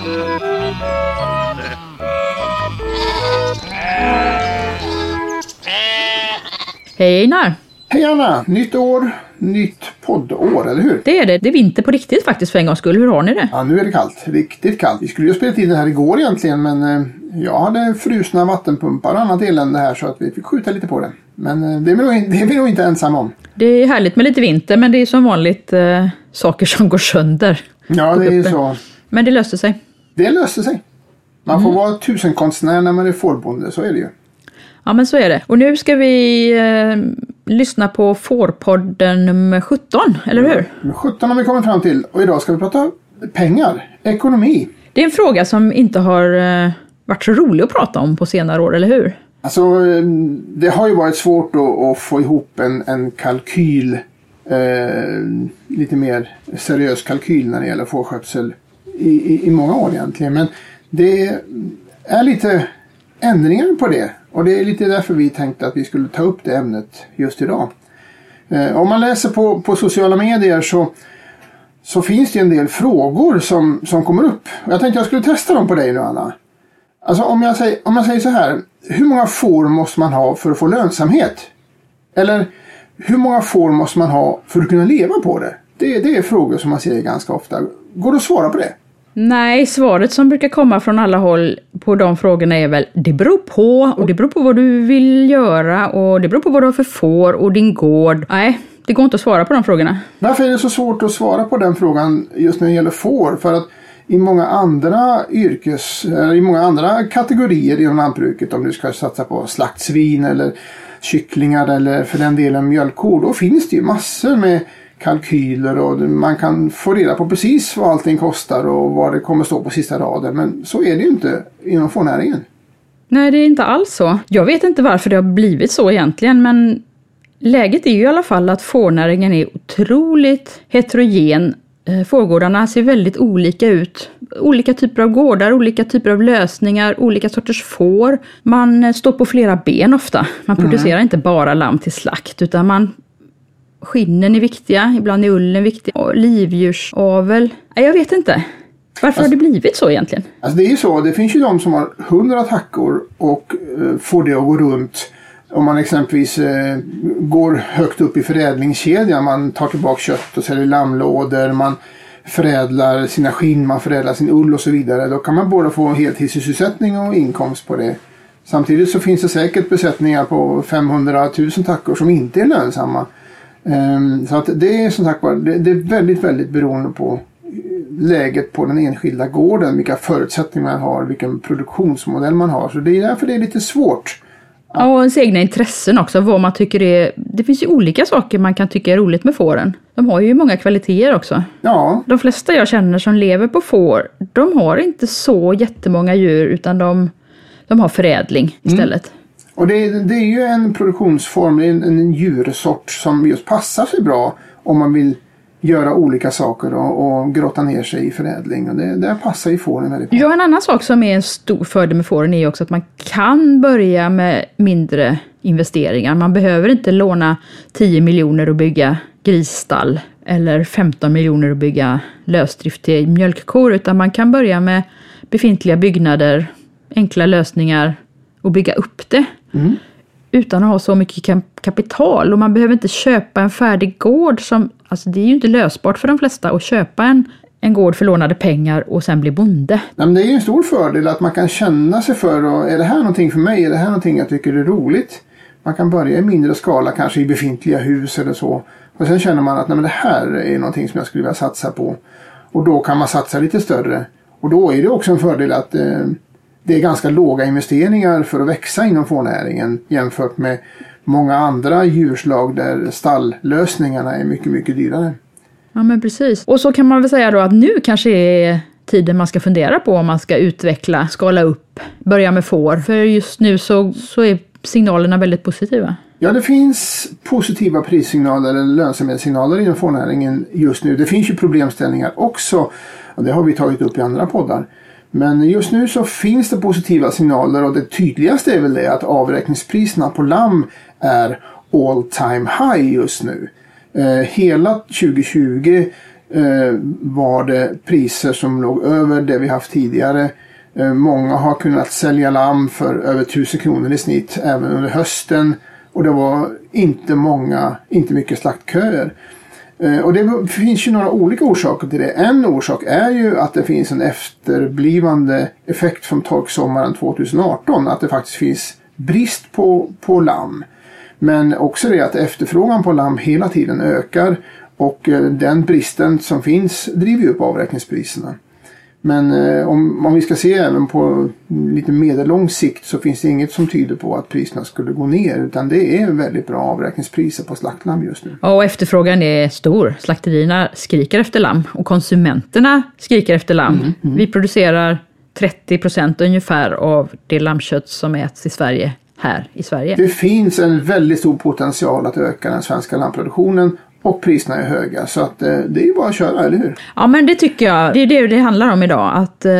Hej Einar! Hej Anna! Nytt år, nytt poddår, eller hur? Det är det. Det är vinter på riktigt faktiskt för en gångs skull. Hur har ni det? Ja, nu är det kallt. Riktigt kallt. Vi skulle ju ha spelat in det här igår egentligen men eh, jag hade frusna vattenpumpar och annat elände här så att vi fick skjuta lite på det. Men eh, det är vi nog, det är vi nog inte ensamma om. Det är härligt med lite vinter men det är som vanligt eh, saker som går sönder. Ja, det är ju så. Men det löste sig. Det löser sig. Man får vara tusenkonstnär när man är fårbonde, så är det ju. Ja men så är det. Och nu ska vi eh, lyssna på Fårpodden nummer 17, eller hur? Men 17 har vi kommit fram till och idag ska vi prata pengar, ekonomi. Det är en fråga som inte har eh, varit så rolig att prata om på senare år, eller hur? Alltså, eh, det har ju varit svårt att, att få ihop en, en kalkyl, eh, lite mer seriös kalkyl när det gäller fårskötsel i, i, i många år egentligen. Men det är lite ändringar på det och det är lite därför vi tänkte att vi skulle ta upp det ämnet just idag. Eh, om man läser på, på sociala medier så, så finns det en del frågor som, som kommer upp. Jag tänkte jag skulle testa dem på dig nu Anna. Alltså om jag, säger, om jag säger så här. Hur många får måste man ha för att få lönsamhet? Eller hur många får måste man ha för att kunna leva på det? Det, det är frågor som man ser ganska ofta. Går det att svara på det? Nej, svaret som brukar komma från alla håll på de frågorna är väl det beror på och det beror på vad du vill göra och det beror på vad du har för får och din gård. Nej, det går inte att svara på de frågorna. Varför är det så svårt att svara på den frågan just när det gäller får? För att i många andra yrkes, eller i många andra kategorier inom lantbruket, om du ska satsa på slaktsvin eller kycklingar eller för den delen mjölkkor, då finns det ju massor med kalkyler och man kan få reda på precis vad allting kostar och vad det kommer stå på sista raden. Men så är det ju inte inom fårnäringen. Nej, det är inte alls så. Jag vet inte varför det har blivit så egentligen, men läget är ju i alla fall att fårnäringen är otroligt heterogen. Eh, Fårgårdarna ser väldigt olika ut. Olika typer av gårdar, olika typer av lösningar, olika sorters får. Man eh, står på flera ben ofta. Man producerar inte bara lamm till slakt, utan man Skinnen är viktiga, ibland är ullen viktig. Och livdjursavel. Nej, jag vet inte. Varför har det blivit så egentligen? Alltså det är ju så, det finns ju de som har 100 tackor och eh, får det att gå runt. Om man exempelvis eh, går högt upp i förädlingskedjan, man tar tillbaka kött och säljer lammlådor, man förädlar sina skinn, man förädlar sin ull och så vidare. Då kan man både få heltidssysselsättning och inkomst på det. Samtidigt så finns det säkert besättningar på 500 000 tackor som inte är lönsamma. Ehm, Så att det är som sagt det är väldigt, väldigt beroende på läget på den enskilda gården, vilka förutsättningar man har, vilken produktionsmodell man har. Så det är därför det är lite svårt. Ja, och ens egna intressen också, vad man tycker är... Det finns ju olika saker man kan tycka är roligt med fåren. De har ju många kvaliteter också. Ja, De flesta jag känner som lever på får, de har inte så jättemånga djur utan de, de har förädling istället och det, det är ju en produktionsform, det är en, en djursort som just passar sig bra om man vill göra olika saker och, och grotta ner sig i förädling. Och det, där passar ju fåren väldigt bra. Ja, en annan sak som är en stor fördel med fåren är ju också att man kan börja med mindre investeringar. Man behöver inte låna 10 miljoner och bygga grisstall eller 15 miljoner och bygga lösdrift till mjölkkor, utan man kan börja med befintliga byggnader, enkla lösningar och bygga upp det. Utan att ha så mycket kapital och man behöver inte köpa en färdig gård som, alltså det är ju inte lösbart för de flesta att köpa en, en gård för lånade pengar och sen bli bonde. Ja, men det är ju en stor fördel att man kan känna sig för och är det här någonting för mig? Är det här någonting jag tycker är roligt? Man kan börja i mindre skala, kanske i befintliga hus eller så. Och sen känner man att nej, men det här är någonting som jag skulle vilja satsa på. Och då kan man satsa lite större. Och då är det också en fördel att eh, det är ganska låga investeringar för att växa inom fårnäringen jämfört med många andra djurslag där stalllösningarna är mycket, mycket dyrare. Ja men precis. Och så kan man väl säga då att nu kanske är tiden man ska fundera på om man ska utveckla, skala upp, börja med får. För just nu så, så är signalerna väldigt positiva. Ja, det finns positiva prissignaler eller lönsamhetssignaler inom fårnäringen just nu. Det finns ju problemställningar också och det har vi tagit upp i andra poddar. Men just nu så finns det positiva signaler och det tydligaste är väl det att avräkningspriserna på lamm är all time high just nu. Eh, hela 2020 eh, var det priser som låg över det vi haft tidigare. Eh, många har kunnat sälja lamm för över 1000 kronor i snitt även under hösten. Och det var inte många, inte mycket slaktköer. Eh, och det finns ju några olika orsaker till det. En orsak är ju att det finns en efterblivande effekt från torksommaren 2018. Att det faktiskt finns brist på, på lamm. Men också det att efterfrågan på lamm hela tiden ökar och eh, den bristen som finns driver upp avräkningspriserna. Men eh, om, om vi ska se även på lite medellång sikt så finns det inget som tyder på att priserna skulle gå ner utan det är väldigt bra avräkningspriser på slaktlamm just nu. och efterfrågan är stor. Slakterierna skriker efter lamm och konsumenterna skriker efter lamm. Mm, mm. Vi producerar 30 procent ungefär av det lammkött som äts i Sverige här i Sverige. Det finns en väldigt stor potential att öka den svenska lammproduktionen och priserna är höga så att eh, det är ju bara att köra, eller hur? Ja men det tycker jag. Det är det det handlar om idag. Att eh,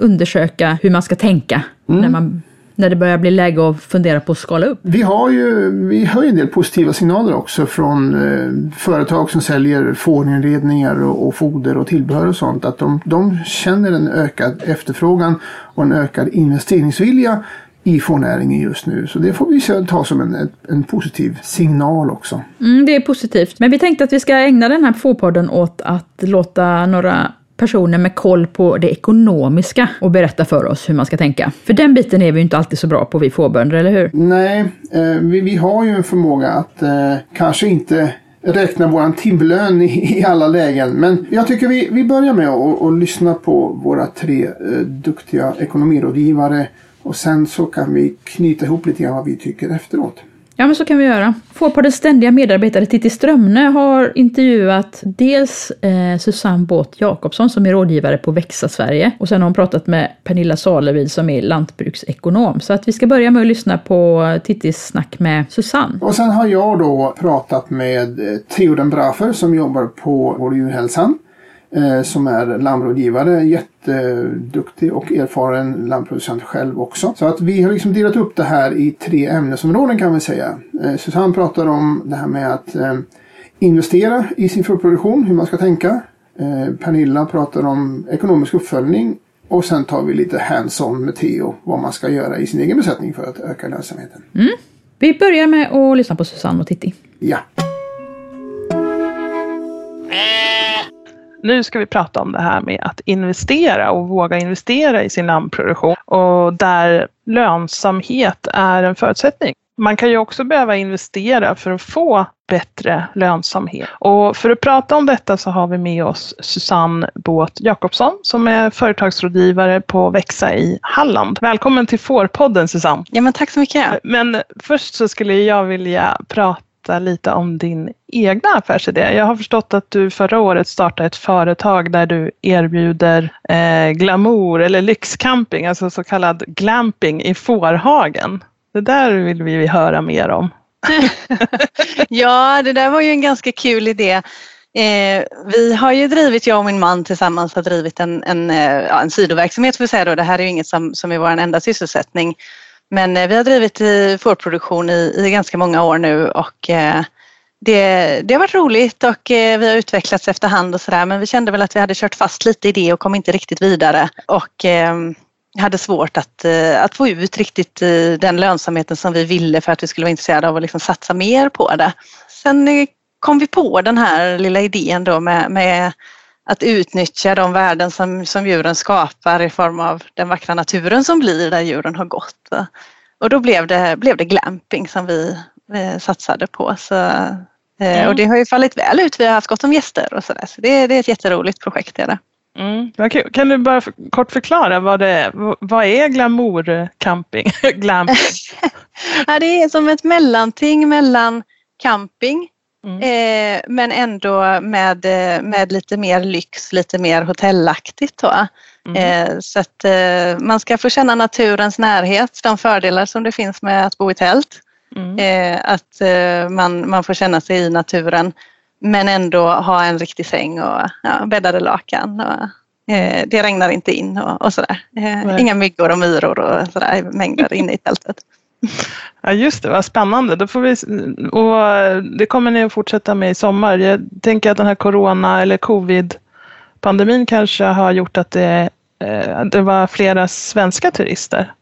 undersöka hur man ska tänka mm. när, man, när det börjar bli läge att fundera på att skala upp. Vi har ju vi har ju en del positiva signaler också från eh, företag som säljer fårinredningar och, och foder och tillbehör och sånt. Att de, de känner en ökad efterfrågan och en ökad investeringsvilja i fårnäringen just nu. Så det får vi ta som en, en positiv signal också. Mm, det är positivt. Men vi tänkte att vi ska ägna den här fårpodden åt att låta några personer med koll på det ekonomiska och berätta för oss hur man ska tänka. För den biten är vi inte alltid så bra på vi fårbönder, eller hur? Nej, eh, vi, vi, har ju en förmåga att eh, kanske inte räkna våran timlön i, i, alla lägen. Men jag tycker vi, vi börjar med att och lyssna på våra tre eh, duktiga ekonomirådgivare och sen så kan vi knyta ihop lite grann vad vi tycker efteråt. Ja, men så kan vi göra. Fårpoddens ständiga medarbetare Titti Strömne har intervjuat dels eh, Susanne Båth Jakobsson som är rådgivare på Växa Sverige och sen har hon pratat med Pernilla Salevid som är lantbruksekonom. Så att vi ska börja med att lyssna på Tittis snack med Susanne. Och sen har jag då pratat med eh, Theoden Brafer som jobbar på Vår djurhälsan eh, som är lammrådgivare. Jätteduktig och erfaren lammproducent själv också. Så att vi har liksom delat upp det här i tre ämnesområden kan vi säga. Eh, Susanne pratar om det här med att eh, investera i sin förproduktion, hur man ska tänka. Eh, Pernilla pratar om ekonomisk uppföljning och sen tar vi lite hands-on med Theo vad man ska göra i sin egen besättning för att öka lönsamheten. Mm. Vi börjar med att lyssna på Susanne och Titti. Ja. Nu ska vi prata om det här med att investera och våga investera i sin namnproduktion och där lönsamhet är en förutsättning. Man kan ju också behöva investera för att få bättre lönsamhet. Och för att prata om detta så har vi med oss Susanne Båt Jakobsson som är företagsrådgivare på Växa i Halland. Välkommen till Fårpodden Susanne. Ja men tack så mycket. Men först så skulle jag vilja prata berätta lite om din egna affärsidé. Jag har förstått att du förra året startade ett företag där du erbjuder eh, glamour eller lyxcamping, alltså så kallad glamping i Fårhagen. Det där vill vi höra mer om. ja, det där var ju en ganska kul idé. Eh, vi har ju drivit, jag och min man tillsammans har drivit en, en, eh, ja, en sidoverksamhet får vi säga då. Det här är ju inget som, som är vår enda sysselsättning. Men eh, vi har drivit fårproduktion i, i ganska många år nu och eh, det, det har varit roligt och eh, vi har utvecklats efterhand och sådär men vi kände väl att vi hade kört fast lite i det och kom inte riktigt vidare och ehm, hade svårt att, eh, att få ut riktigt eh, den lönsamheten som vi ville för att vi skulle vara intresserade av att liksom satsa mer på det. Sen eh, kom vi på den här lilla idén då med, med att utnyttja de värden som, som djuren skapar i form av den vackra naturen som blir där djuren har gått. Och då blev det, blev det glamping som vi eh, satsade på. Så, eh, mm. Och det har ju fallit väl ut. Vi har haft gott om gäster och sådär. Så det, det är ett jätteroligt projekt. Är det. Mm, Kan du bara kort förklara vad det är? Vad är glamourcamping? glamping? ja, det är som ett mellanting mellan camping Mm. Eh, men ändå med, eh, med lite mer lyx, lite mer hotellaktigt. Då. Mm. Eh, så att eh, man ska få känna naturens närhet, de fördelar som det finns med att bo i tält. Mm. Att man, man får känna sig i naturen men ändå ha en riktig säng och ja, bäddade lakan. Och, det regnar inte in och, och sådär. Inga myggor och myror och sådär mängder inne i tältet. Ja just det, vad spännande. Då får vi, och det kommer ni att fortsätta med i sommar. Jag tänker att den här corona eller covid-pandemin kanske har gjort att det, eh, det var flera svenska turister.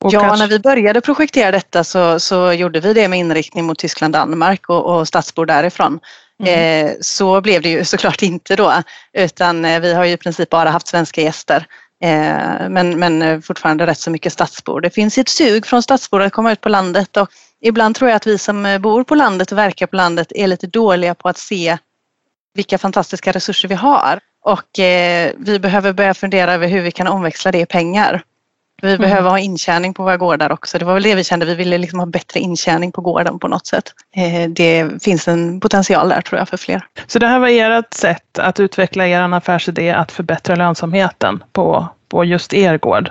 Och ja, kanske... när vi började projektera detta så, så gjorde vi det med inriktning mot Tyskland, Danmark och, och stadsbor därifrån. Mm. Eh, så blev det ju såklart inte då, utan eh, vi har ju i princip bara haft svenska gäster. Eh, men, men eh, fortfarande rätt så mycket stadsbor. Det finns ett sug från stadsbor att komma ut på landet och ibland tror jag att vi som eh, bor på landet och verkar på landet är lite dåliga på att se vilka fantastiska resurser vi har. Och eh, vi behöver börja fundera över hur vi kan omväxla det i pengar. Vi mm. behöver ha intjäning på våra gårdar också. Det var väl det vi kände, vi ville liksom ha bättre intjäning på gården på något sätt. Eh, det finns en potential där tror jag för fler. Så det här var ert sätt att utveckla er affärsidé att förbättra lönsamheten på, på just er gård?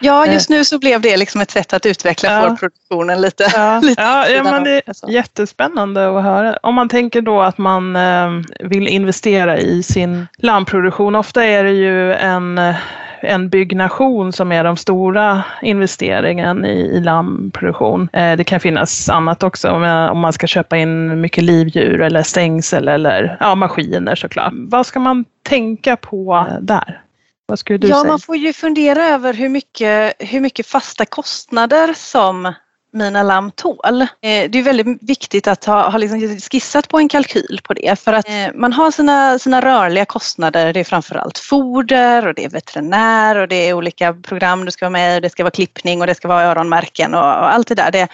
Ja, just nu så blev det liksom ett sätt att utveckla ja. fårproduktionen lite. Ja, lite ja, ja men det är jättespännande att höra. Om man tänker då att man eh, vill investera i sin lammproduktion. Ofta är det ju en en byggnation som är de stora investeringen i, i lammproduktion. Eh, det kan finnas annat också om man ska köpa in mycket livdjur eller stängsel eller ja, maskiner såklart. Vad ska man tänka på där? Vad skulle ja, säga? man får ju fundera över hur mycket, hur mycket fasta kostnader som mina lamm tål. Eh, det är väldigt viktigt att ha, ha liksom skissat på en kalkyl på det för att eh, man har sina, sina rörliga kostnader. Det är framförallt foder och det är veterinär och det är olika program du ska vara med i. Det ska vara klippning och det ska vara öronmärken och, och allt det där. Det,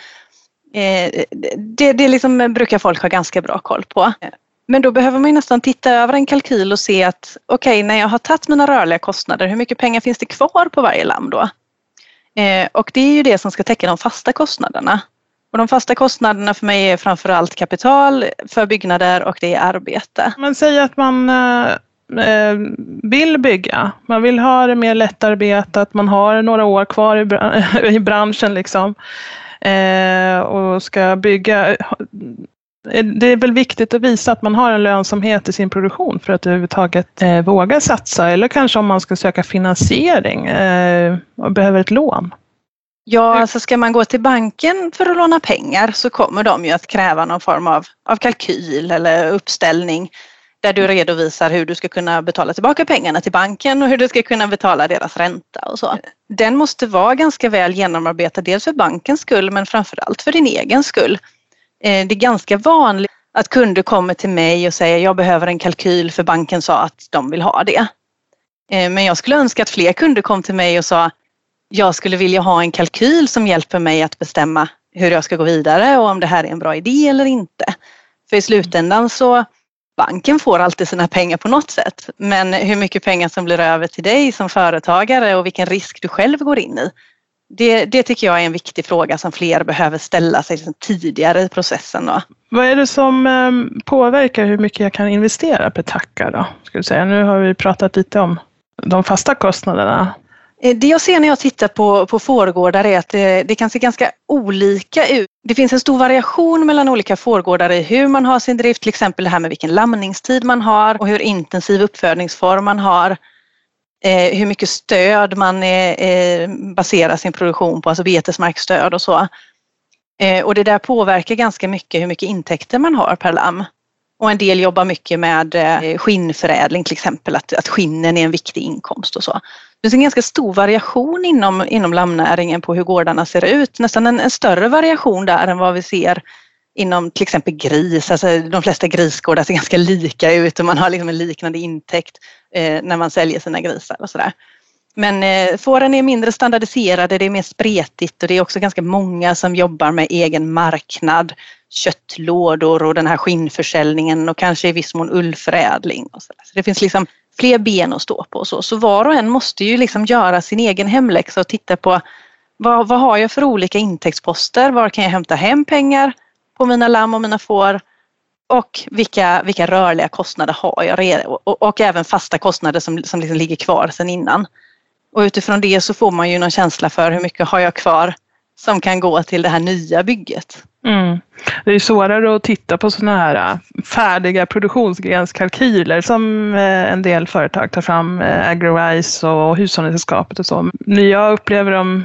eh, det, det liksom brukar folk ha ganska bra koll på. Men då behöver man nästan titta över en kalkyl och se att okej, okay, när jag har tagit mina rörliga kostnader, hur mycket pengar finns det kvar på varje lamm då? Eh, och det är ju det som ska täcka de fasta kostnaderna. Och de fasta kostnaderna för mig är framförallt kapital för byggnader och det är arbete. Men säg att man eh, eh vill bygga, man vill ha det mer lättarbetat, man har några år kvar i, branschen liksom eh, och ska bygga. Det är väl viktigt att visa att man har en lönsamhet i sin produktion för att överhuvudtaget eh, våga satsa eller kanske om man ska söka finansiering eh, och behöver ett lån. Ja, alltså ska man gå till banken för att låna pengar så kommer de ju att kräva någon form av, av kalkyl eller uppställning där du redovisar hur du ska kunna betala tillbaka pengarna till banken och hur du ska kunna betala deras ränta och så. Den måste vara ganska väl genomarbetad, dels för bankens skull men framförallt för din egen skull. Eh, det är ganska vanligt att kunder kommer till mig och säger jag behöver en kalkyl för banken sa att de vill ha det. Eh, men jag skulle önska att fler kunder kom till mig och sa jag skulle vilja ha en kalkyl som hjälper mig att bestämma hur jag ska gå vidare och om det här är en bra idé eller inte. För i slutändan så banken får alltid sina pengar på något sätt. Men hur mycket pengar som blir över till dig som företagare och vilken risk du själv går in i det, det tycker jag är en viktig fråga som fler behöver ställa sig liksom tidigare i processen. Då. Vad är det som ehm, påverkar hur mycket jag kan investera per tacka då? Vi säga. Nu har vi pratat lite om de fasta kostnaderna. Eh, det jag ser när jag tittar på, på fårgårdar är att det, det kan se ganska olika ut. Det finns en stor variation mellan olika fårgårdar i hur man har sin drift, till exempel det här med vilken lamningstid man har och hur intensiv uppfödningsform man har eh, hur mycket stöd man eh, eh, baserar sin produktion på, alltså betesmarkstöd och så. Eh, och det där påverkar ganska mycket hur mycket intäkter man har per lamm. Och en del jobbar mycket med eh, skinnförädling till exempel, att, att skinnen är en viktig inkomst och så. Det finns en ganska stor variation inom, inom lammnäringen på hur gårdarna ser ut, nästan en, en större variation där än vad vi ser inom till exempel gris, alltså de flesta grisgårdar ser ganska lika ut och man har liksom en liknande intäkt eh, när man säljer sina grisar och sådär. Men eh, fåren är mindre standardiserade, det är mer spretigt och det är också ganska många som jobbar med egen marknad, köttlådor och den här skinnförsäljningen och kanske i viss mån ullförädling. Och så, så det finns liksom fler ben att stå på och så. Så var och en måste ju liksom göra sin egen hemläxa och titta på vad, vad har jag för olika intäktsposter? Var kan jag hämta hem pengar? På mina lamm och mina får och vilka, vilka rörliga kostnader har jag och, och även fasta kostnader som, som liksom ligger kvar sedan innan. Och utifrån det så får man ju någon känsla för hur mycket har jag kvar som kan gå till det här nya bygget. Mm. Det är svårare att titta på sådana här äh, färdiga produktionsgrenskalkyler som äh, en del företag tar fram, äh, Agriwise och Hushållningssällskapet och så. Jag upplever dem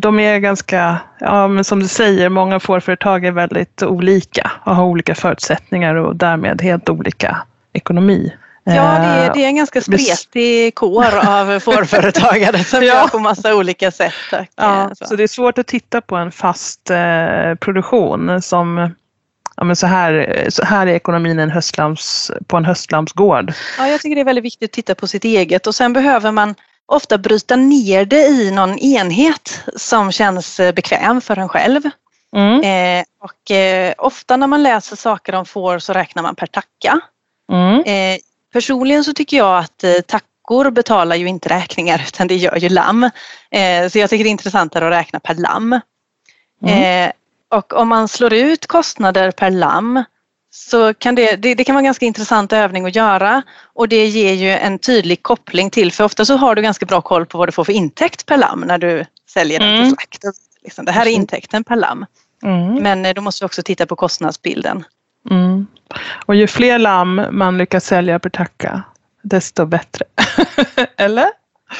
de är ganska, ja men som du säger, många fårföretag är väldigt olika och har olika förutsättningar och därmed helt olika ekonomi. Ja, det är, det är en ganska spretig kår av fårföretagare som ja. gör på massa olika sätt. Ja, så. så. det är svårt att titta på en fast eh, produktion som ja, men så, här, så här är ekonomin en höstlams, på en höstlamsgård. Ja, jag tycker det är väldigt viktigt att titta på sitt eget och sen behöver man ofta bryta ner det i någon enhet som känns eh, bekväm för en själv. Mm. Eh, och eh, ofta när man läser saker om får så räknar man per tacka. Mm. Eh, personligen så tycker jag att eh, tackor betalar ju inte räkningar utan det gör ju lamm. Eh, så jag tycker det är intressantare att räkna per lamm. Mm. och om man slår ut kostnader per lamm så kan det, det, det, kan vara en ganska intressant övning att göra och det ger ju en tydlig koppling till, för ofta så har du ganska bra koll på vad du får för intäkt per lamm när du säljer den till mm. slakt. Liksom, det här är intäkten per lamm. Mm. Men eh, då måste vi också titta på kostnadsbilden. Mm. Och ju fler lamm man lyckas sälja per tacka, desto bättre. Eller?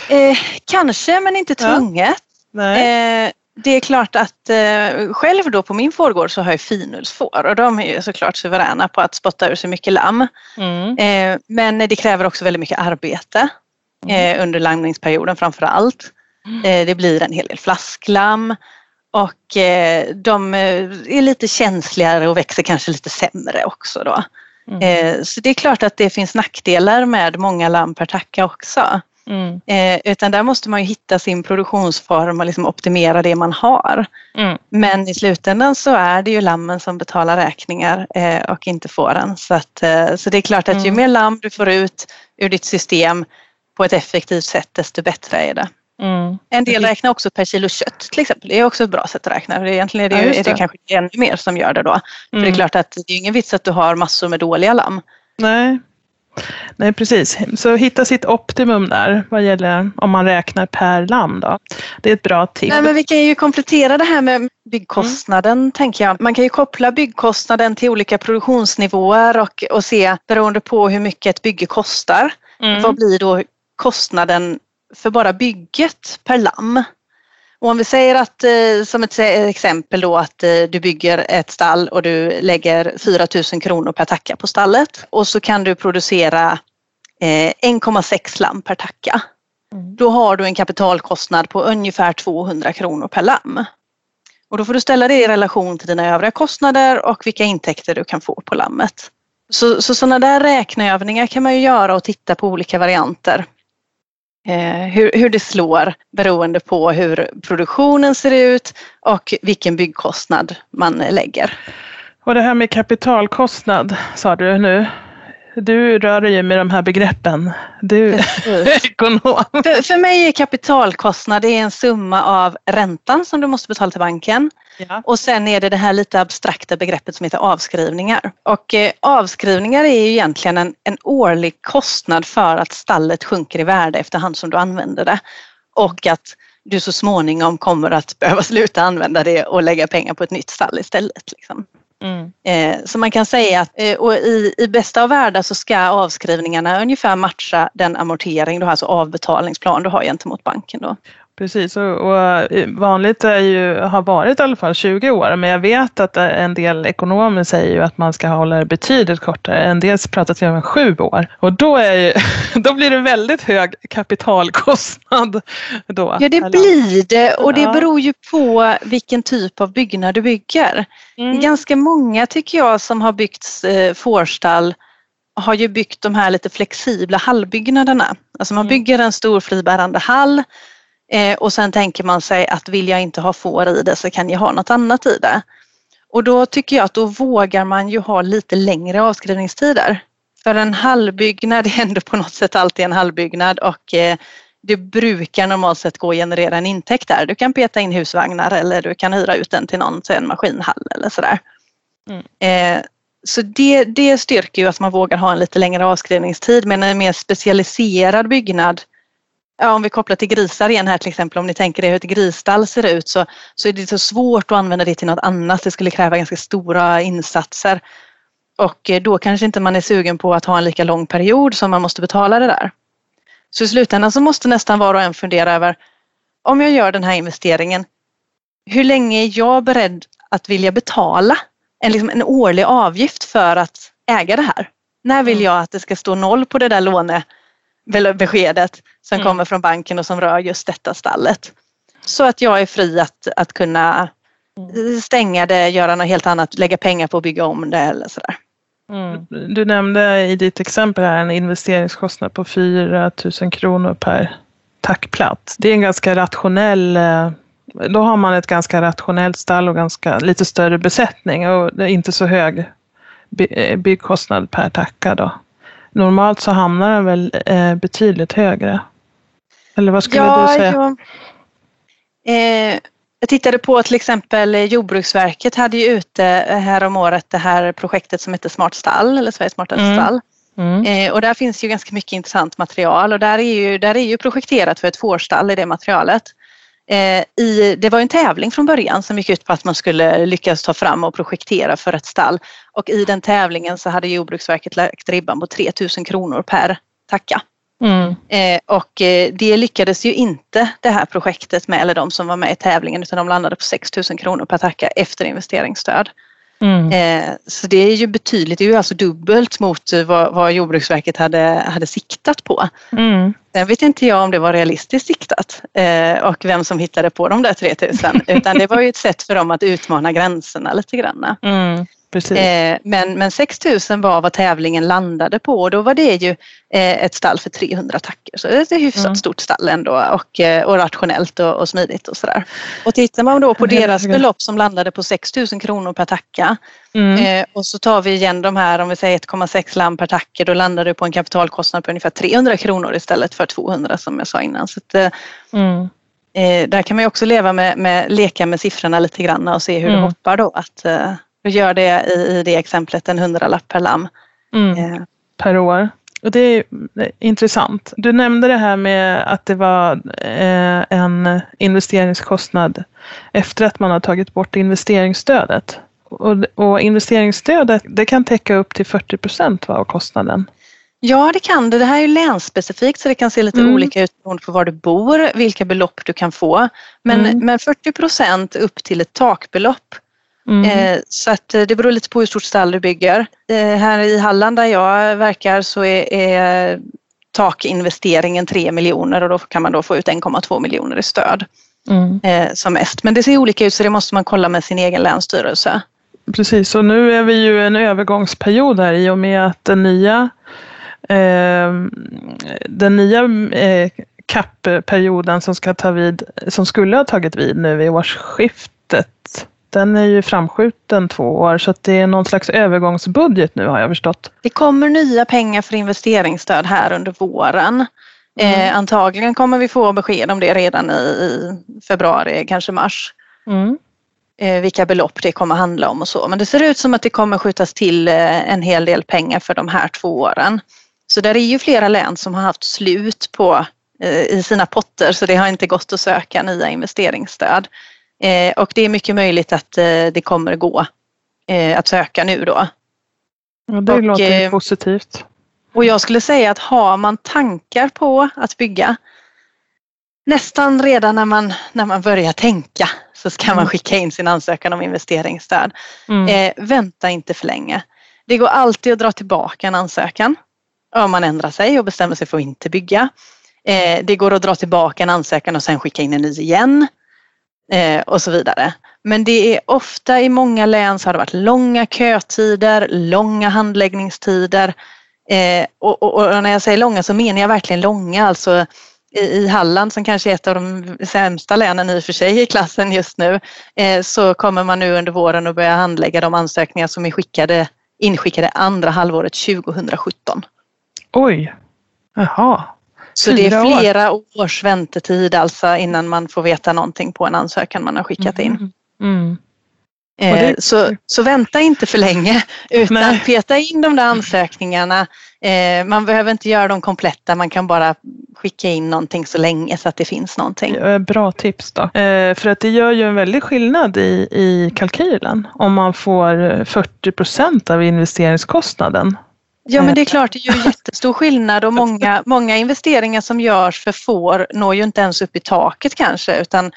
Eh, kanske, men inte tvunget. Ja. Eh, det är klart att eh, själv då på min fårgård så har jag finullsfår och de är ju såklart suveräna på att spotta ur sig mycket lamm. Mm. Eh, men det kräver också väldigt mycket arbete mm. eh, under langningsperioden framför allt. Mm. Eh, det blir en hel del flasklamm och eh, de eh, är lite känsligare och växer kanske lite sämre också då. Mm. Så det är klart att det finns nackdelar med många lamm per tacka också. Mm. Eh, utan där måste man ju hitta sin produktionsform och liksom optimera det man har. Mm. Men i slutändan så är det ju lammen som betalar räkningar eh, och inte fåren. Så, att, eh, så det är klart att mm. ju mer lamm du får ut ur ditt system på ett effektivt sätt desto bättre är det. Mm. En del räknar också per kilo kött till exempel. Det är också ett bra sätt att räkna. Egentligen är det, ja, det. är det kanske ännu mer som gör det då. För det är mm. klart att det är ingen vits att du har massor med dåliga lamm. Nej. Nej, precis. Så hitta sitt optimum där vad gäller om man räknar per lamm. Då. Det är ett bra tips. Nej, men vi kan ju komplettera det här med byggkostnaden, mm. tänker jag. Man kan ju koppla byggkostnaden till olika produktionsnivåer och, och se beroende på hur mycket ett bygge kostar. Mm. Vad blir då kostnaden för bara bygget per lamm? Och om vi säger att eh, som ett exempel då att eh, du bygger ett stall och du lägger 4 000 kronor per tacka på stallet och så kan du producera 1,6 eh, lamm per tacka. Mm. Då har du en kapitalkostnad på ungefär 200 kronor per lamm. Och då får du ställa det i relation till dina övriga kostnader och vilka intäkter du kan få på lammet. Så, så sådana där räkneövningar kan man ju göra och titta på olika varianter Eh, hur, hur det slår beroende på hur produktionen ser ut och vilken byggkostnad man lägger. Och det här med kapitalkostnad sa du nu. Du rör dig med de här begreppen. Du är ekonom. För, för mig är kapitalkostnad det är en summa av räntan som du måste betala till banken Ja. Och sen är det det här lite abstrakta begreppet som heter avskrivningar. Och eh, avskrivningar är ju egentligen en, en årlig kostnad för att stallet sjunker i värde efterhand som du använder det. Och att du så småningom kommer att behöva sluta använda det och lägga pengar på ett nytt stall istället. Liksom. Mm. Eh, så man kan säga att eh, och i, i bästa av världar så ska avskrivningarna ungefär matcha den amortering du har, alltså avbetalningsplan du har gentemot banken. Då. Precis, och, och, eh, vanligt är ju, har varit i alla fall 20 år, men jag vet att en del ekonomer säger ju att man ska hålla det betydligt kortare. En del pratar till och med sju år och då, är ju, då blir det väldigt hög kapitalkostnad. Då, ja, det eller? blir det och det beror ju på vilken typ av byggnad du bygger. Mm. Ganska många tycker jag som har byggt eh, fårstall har ju byggt de här lite flexibla hallbyggnaderna. Alltså man mm. bygger en stor fribärande hall Eh, och sen tänker man sig att vill jag inte ha får i det så kan jag ha något annat i det. Och då tycker jag att då vågar man ju ha lite längre avskrivningstider. För en hallbyggnad är ändå på något sätt alltid en hallbyggnad och eh, det brukar normalt sett gå att generera en intäkt där. Du kan peta in husvagnar eller du kan hyra ut den till någon, till en maskinhall eller sådär. Mm. Eh, så det, det styrker ju att man vågar ha en lite längre avskrivningstid men en mer specialiserad byggnad ja, om vi kopplar till grisar igen här till exempel, om ni tänker er hur ett grisstall ser ut så, så är det så svårt att använda det till något annat. Det skulle kräva ganska stora insatser. Och eh, då kanske inte man är sugen på att ha en lika lång period som man måste betala det där. Så i slutändan så måste nästan var och en fundera över om jag gör den här investeringen, hur länge är jag beredd att vilja betala en, liksom en årlig avgift för att äga det här? När vill Mm. jag att det ska stå noll på det där lånebeskedet som Mm. kommer från banken och som rör just detta stallet? Så att jag är fri att, att kunna stänga det, göra något helt annat, lägga pengar på att bygga om det eller sådär. Mm. Du nämnde i ditt exempel här en investeringskostnad på 4 000 kronor per tackplats. Det är en ganska rationell eh, då har man ett ganska rationellt stall och ganska lite större besättning och det är inte så hög eh, byggkostnad per tacka då. Normalt så hamnar den väl eh, betydligt högre. Eller vad skulle du säga? Jag, eh, jag tittade på till exempel eh, Jordbruksverket hade ju ute här om året det här projektet som heter Smart stall eller Sveriges smartaste Mm. stall. Mm. Eh, och där finns ju ganska mycket intressant material och där är ju, där är ju projekterat för ett fårstall i det materialet. Eh, i, det var en tävling från början som gick ut på att man skulle lyckas ta fram och projektera för ett stall. Och i den tävlingen så hade Jordbruksverket lagt ribban på 3000 kronor per tacka. Mm. Eh, och eh, det lyckades ju inte det här projektet med, eller de som var med i tävlingen, utan de landade på 6 000 kronor per tacka efter investeringsstöd. Mm. Eh, så det är ju betydligt, det är ju alltså dubbelt mot eh, vad, vad Jordbruksverket hade, hade siktat på. Mm. Sen vet inte jag om det var realistiskt siktat eh, och vem som hittade på de där 3000 utan det var ju ett sätt för dem att utmana gränserna lite grann. Mm. Precis. Eh, men, men 6000 var vad tävlingen landade på och då var det ju eh, ett stall för 300 tackor. Så det är ett hyfsat Mm. stort stall ändå och, eh, och rationellt och, och smidigt och sådär. Och tittar man då på deras belopp som landade på 6000 kronor per tacka Mm. eh, och så tar vi igen de här om vi säger 1,6 lamm per tacka då landar du på en kapitalkostnad på ungefär 300 kronor istället för 200 som jag sa innan. Så att, eh, Mm. Eh, där kan man ju också leva med, med, leka med siffrorna lite grann och se hur Mm. det hoppar då. Att du gör det i, i det exemplet en hundralapp per lamm. Mm. Eh, per år. Och det är eh, intressant. Du nämnde det här med att det var eh, en investeringskostnad efter att man har tagit bort investeringsstödet. Och, och investeringsstödet det kan täcka upp till 40 procent av kostnaden. ja det kan det. Det här är ju länsspecifikt så det kan se lite Mm. olika ut beroende på var du bor, vilka belopp du kan få. Men, Mm. men 40 procent upp till ett takbelopp. Mm. Eh, så att eh, det beror lite på hur stort stall du bygger. Eh, här i Halland där jag verkar så är, är takinvesteringen 3 miljoner och då kan man då få ut 1,2 miljoner i stöd. Mm. som mest. Men det ser olika ut så det måste man kolla med sin egen länsstyrelse. Precis, och nu är vi ju i en övergångsperiod här i och med att den nya eh, den nya eh, CAP-perioden som ska ta vid, som skulle ha tagit vid nu vid årsskiftet, den är ju framskjuten två år så det är någon slags övergångsbudget nu har jag förstått. Det kommer nya pengar för investeringsstöd här under våren. Eh, antagligen kommer vi få besked om det redan i, i februari, kanske mars. Mm. Eh, vilka belopp det kommer handla om och så. Men det ser ut som att det kommer skjutas till eh, en hel del pengar för de här två åren. Så där är ju flera län som har haft slut på eh, i sina potter så det har inte gått att söka nya investeringsstöd. Eh, och det är mycket möjligt att eh, det kommer gå eh, att söka nu då. Ja, det Och, låter ju eh, positivt. Och jag skulle säga att har man tankar på att bygga nästan redan när man, när man börjar tänka så ska man Mm. skicka in sin ansökan om investeringsstöd. Mm. Eh, vänta inte för länge. Det går alltid att dra tillbaka en ansökan om man ändrar sig och bestämmer sig för att inte bygga. Eh, det går att dra tillbaka en ansökan och sen skicka in en ny igen eh, och så vidare. Men det är ofta i många län så har det varit långa kötider, långa handläggningstider. Eh, och, och, och när jag säger långa så menar jag verkligen långa. Alltså i, i Halland som kanske är ett av de sämsta länen i och för sig i klassen just nu eh, så kommer man nu under våren att börja handlägga de ansökningar som är skickade, inskickade andra halvåret 2017. Oj, jaha. Så det är år. flera års väntetid alltså innan man får veta någonting på en ansökan man har skickat in. Mm. Mm. Eh, så, så vänta inte för länge utan Nej. peta in de där ansökningarna. Eh, man behöver inte göra dem kompletta, man kan bara skicka in någonting så länge så att det finns någonting. Bra tips då. Eh, för att det gör ju en väldig skillnad i, i kalkylen om man får 40 procent av investeringskostnaden. Ja men det är klart, det gör jättestor skillnad och många, många investeringar som görs för får når ju inte ens upp i taket kanske utan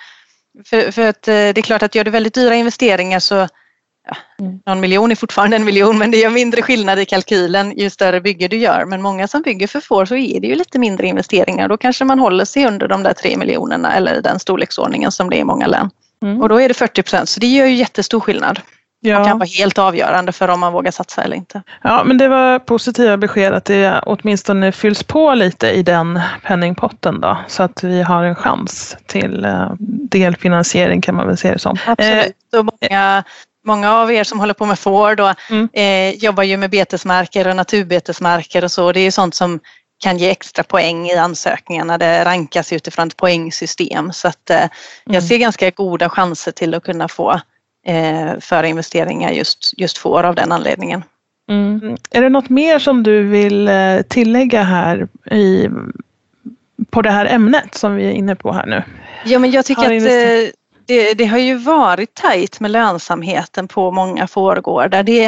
för, för att eh, det är klart att gör du väldigt dyra investeringar så ja, Mm. någon miljon är fortfarande en miljon men det gör mindre skillnad i kalkylen ju större bygge du gör. Men många som bygger för får så är det ju lite mindre investeringar. Då kanske man håller sig under de där tre miljonerna eller den storleksordningen som det är i många län. Mm. Och då är det 40 procent så det gör ju jättestor skillnad. Och kan Ja. vara helt avgörande för om man vågar satsa eller inte. ja, men det var positiva besked att det åtminstone fylls på lite i den penningpotten då, så att vi har en chans till eh, delfinansiering kan man väl se det som. Eh, Absolut. Och många, många av er som håller på med får då, Mm. eh, jobbar ju med betesmarker och naturbetesmarker och så. Det är ju sånt som kan ge extra poäng i ansökningarna. Det rankas utifrån ett poängsystem. Så att, eh, jag Mm. ser ganska goda chanser till att kunna få eh, för investeringar just, just får av den anledningen. Mm. Är det något mer som du vill eh, tillägga här i, på det här ämnet som vi är inne på här nu? Ja, men jag tycker att eh, det, det har ju varit tajt med lönsamheten på många fårgårdar. Det,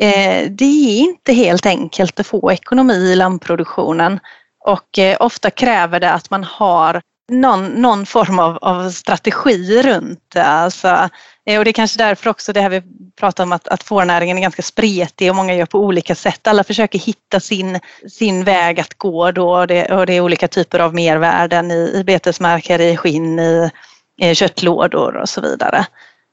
eh, det är inte helt enkelt att få ekonomi i lammproduktionen och eh, ofta kräver det att man har någon, någon form av, av strategi runt det. Alltså, eh, och det är kanske därför också det här vi pratar om att, att fårnäringen är ganska spretig och många gör på olika sätt. Alla försöker hitta sin, sin väg att gå då och det, och det är olika typer av mervärden i, i betesmarker, i skinn, i i köttlådor och så vidare.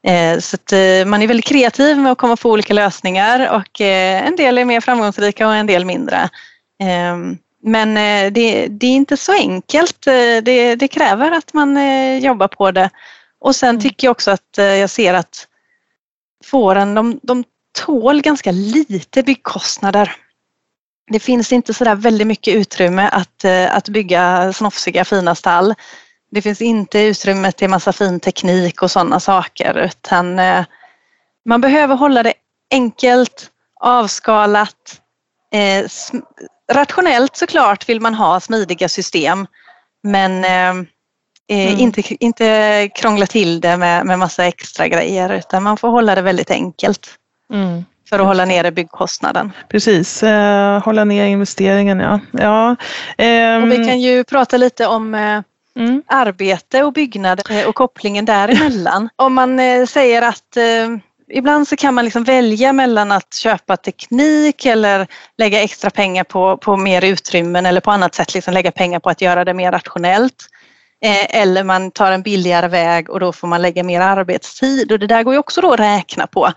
Eh, Så att eh, man är väldigt kreativ med att komma på olika lösningar och eh, en del är mer framgångsrika och en del mindre. Ehm, men eh, det, det är inte så enkelt. Eh, Det, det kräver att man eh, jobbar på det. Och sen tycker jag också att jag ser att fåren de, de tål ganska lite byggkostnader. Det finns inte så där väldigt mycket utrymme att, att bygga snofsiga fina stall. Det finns inte utrymme till massa fin teknik och sådana saker utan man behöver hålla det enkelt, avskalat, rationellt såklart vill man ha smidiga system men eh, eh, Mm. inte, inte krångla till det med, med massa extra grejer utan man får hålla det väldigt enkelt Mm. för att hålla nere byggkostnaden. Precis, eh, hålla ner investeringen ja. ja. ehm, Och vi kan ju prata lite om eh, mm. arbete och byggnad eh, och kopplingen däremellan. Om man eh, säger att ibland så kan man liksom välja mellan att köpa teknik eller lägga extra pengar på, på mer utrymmen eller på annat sätt liksom lägga pengar på att göra det mer rationellt. Eh, eller man tar en billigare väg och då får man lägga mer arbetstid och det där går ju också då att räkna på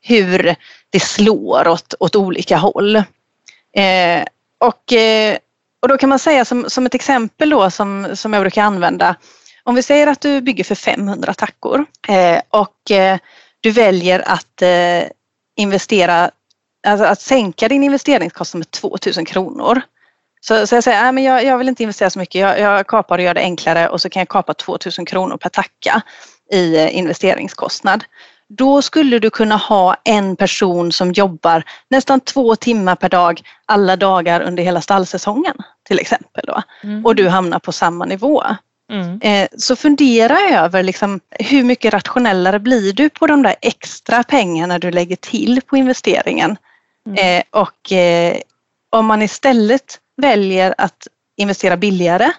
hur det slår åt, åt olika håll. Eh, och, eh, och då kan man säga som, som ett exempel då som, som jag brukar använda. Om vi säger att du bygger för 500 tackor eh, och eh, du väljer att eh, investera, alltså att sänka din investeringskostnad med 2000 kronor. Så, så jag säger, nej, men jag, jag vill inte investera så mycket, jag, jag kapar och gör det enklare och så kan jag kapa 2000 kronor per tacka i eh, investeringskostnad. Då skulle du kunna ha en person som jobbar nästan två timmar per dag alla dagar under hela stallsäsongen till exempel. Då. Mm. Och du hamnar på samma nivå. Mm. Eh, Så fundera över liksom, hur mycket rationellare blir du på de där extra pengarna du lägger till på investeringen. Mm. Eh, Och eh, om man istället väljer att investera billigare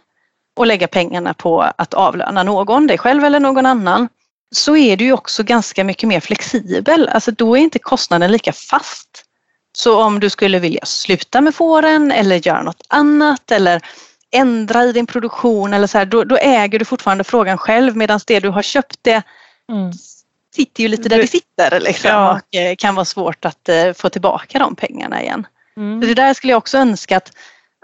och lägga pengarna på att avlöna någon, dig själv eller någon annan, så är du ju också ganska mycket mer flexibel. Alltså då är inte kostnaden lika fast. Så om du skulle vilja sluta med fåren eller göra något annat eller ändra i din produktion eller så här, då, då äger du fortfarande frågan själv medan det du har köpt det Mm. sitter ju lite där Det- sitter liksom, Ja. och eh, kan vara svårt att eh, få tillbaka de pengarna igen. Så Mm. det där skulle jag också önska att,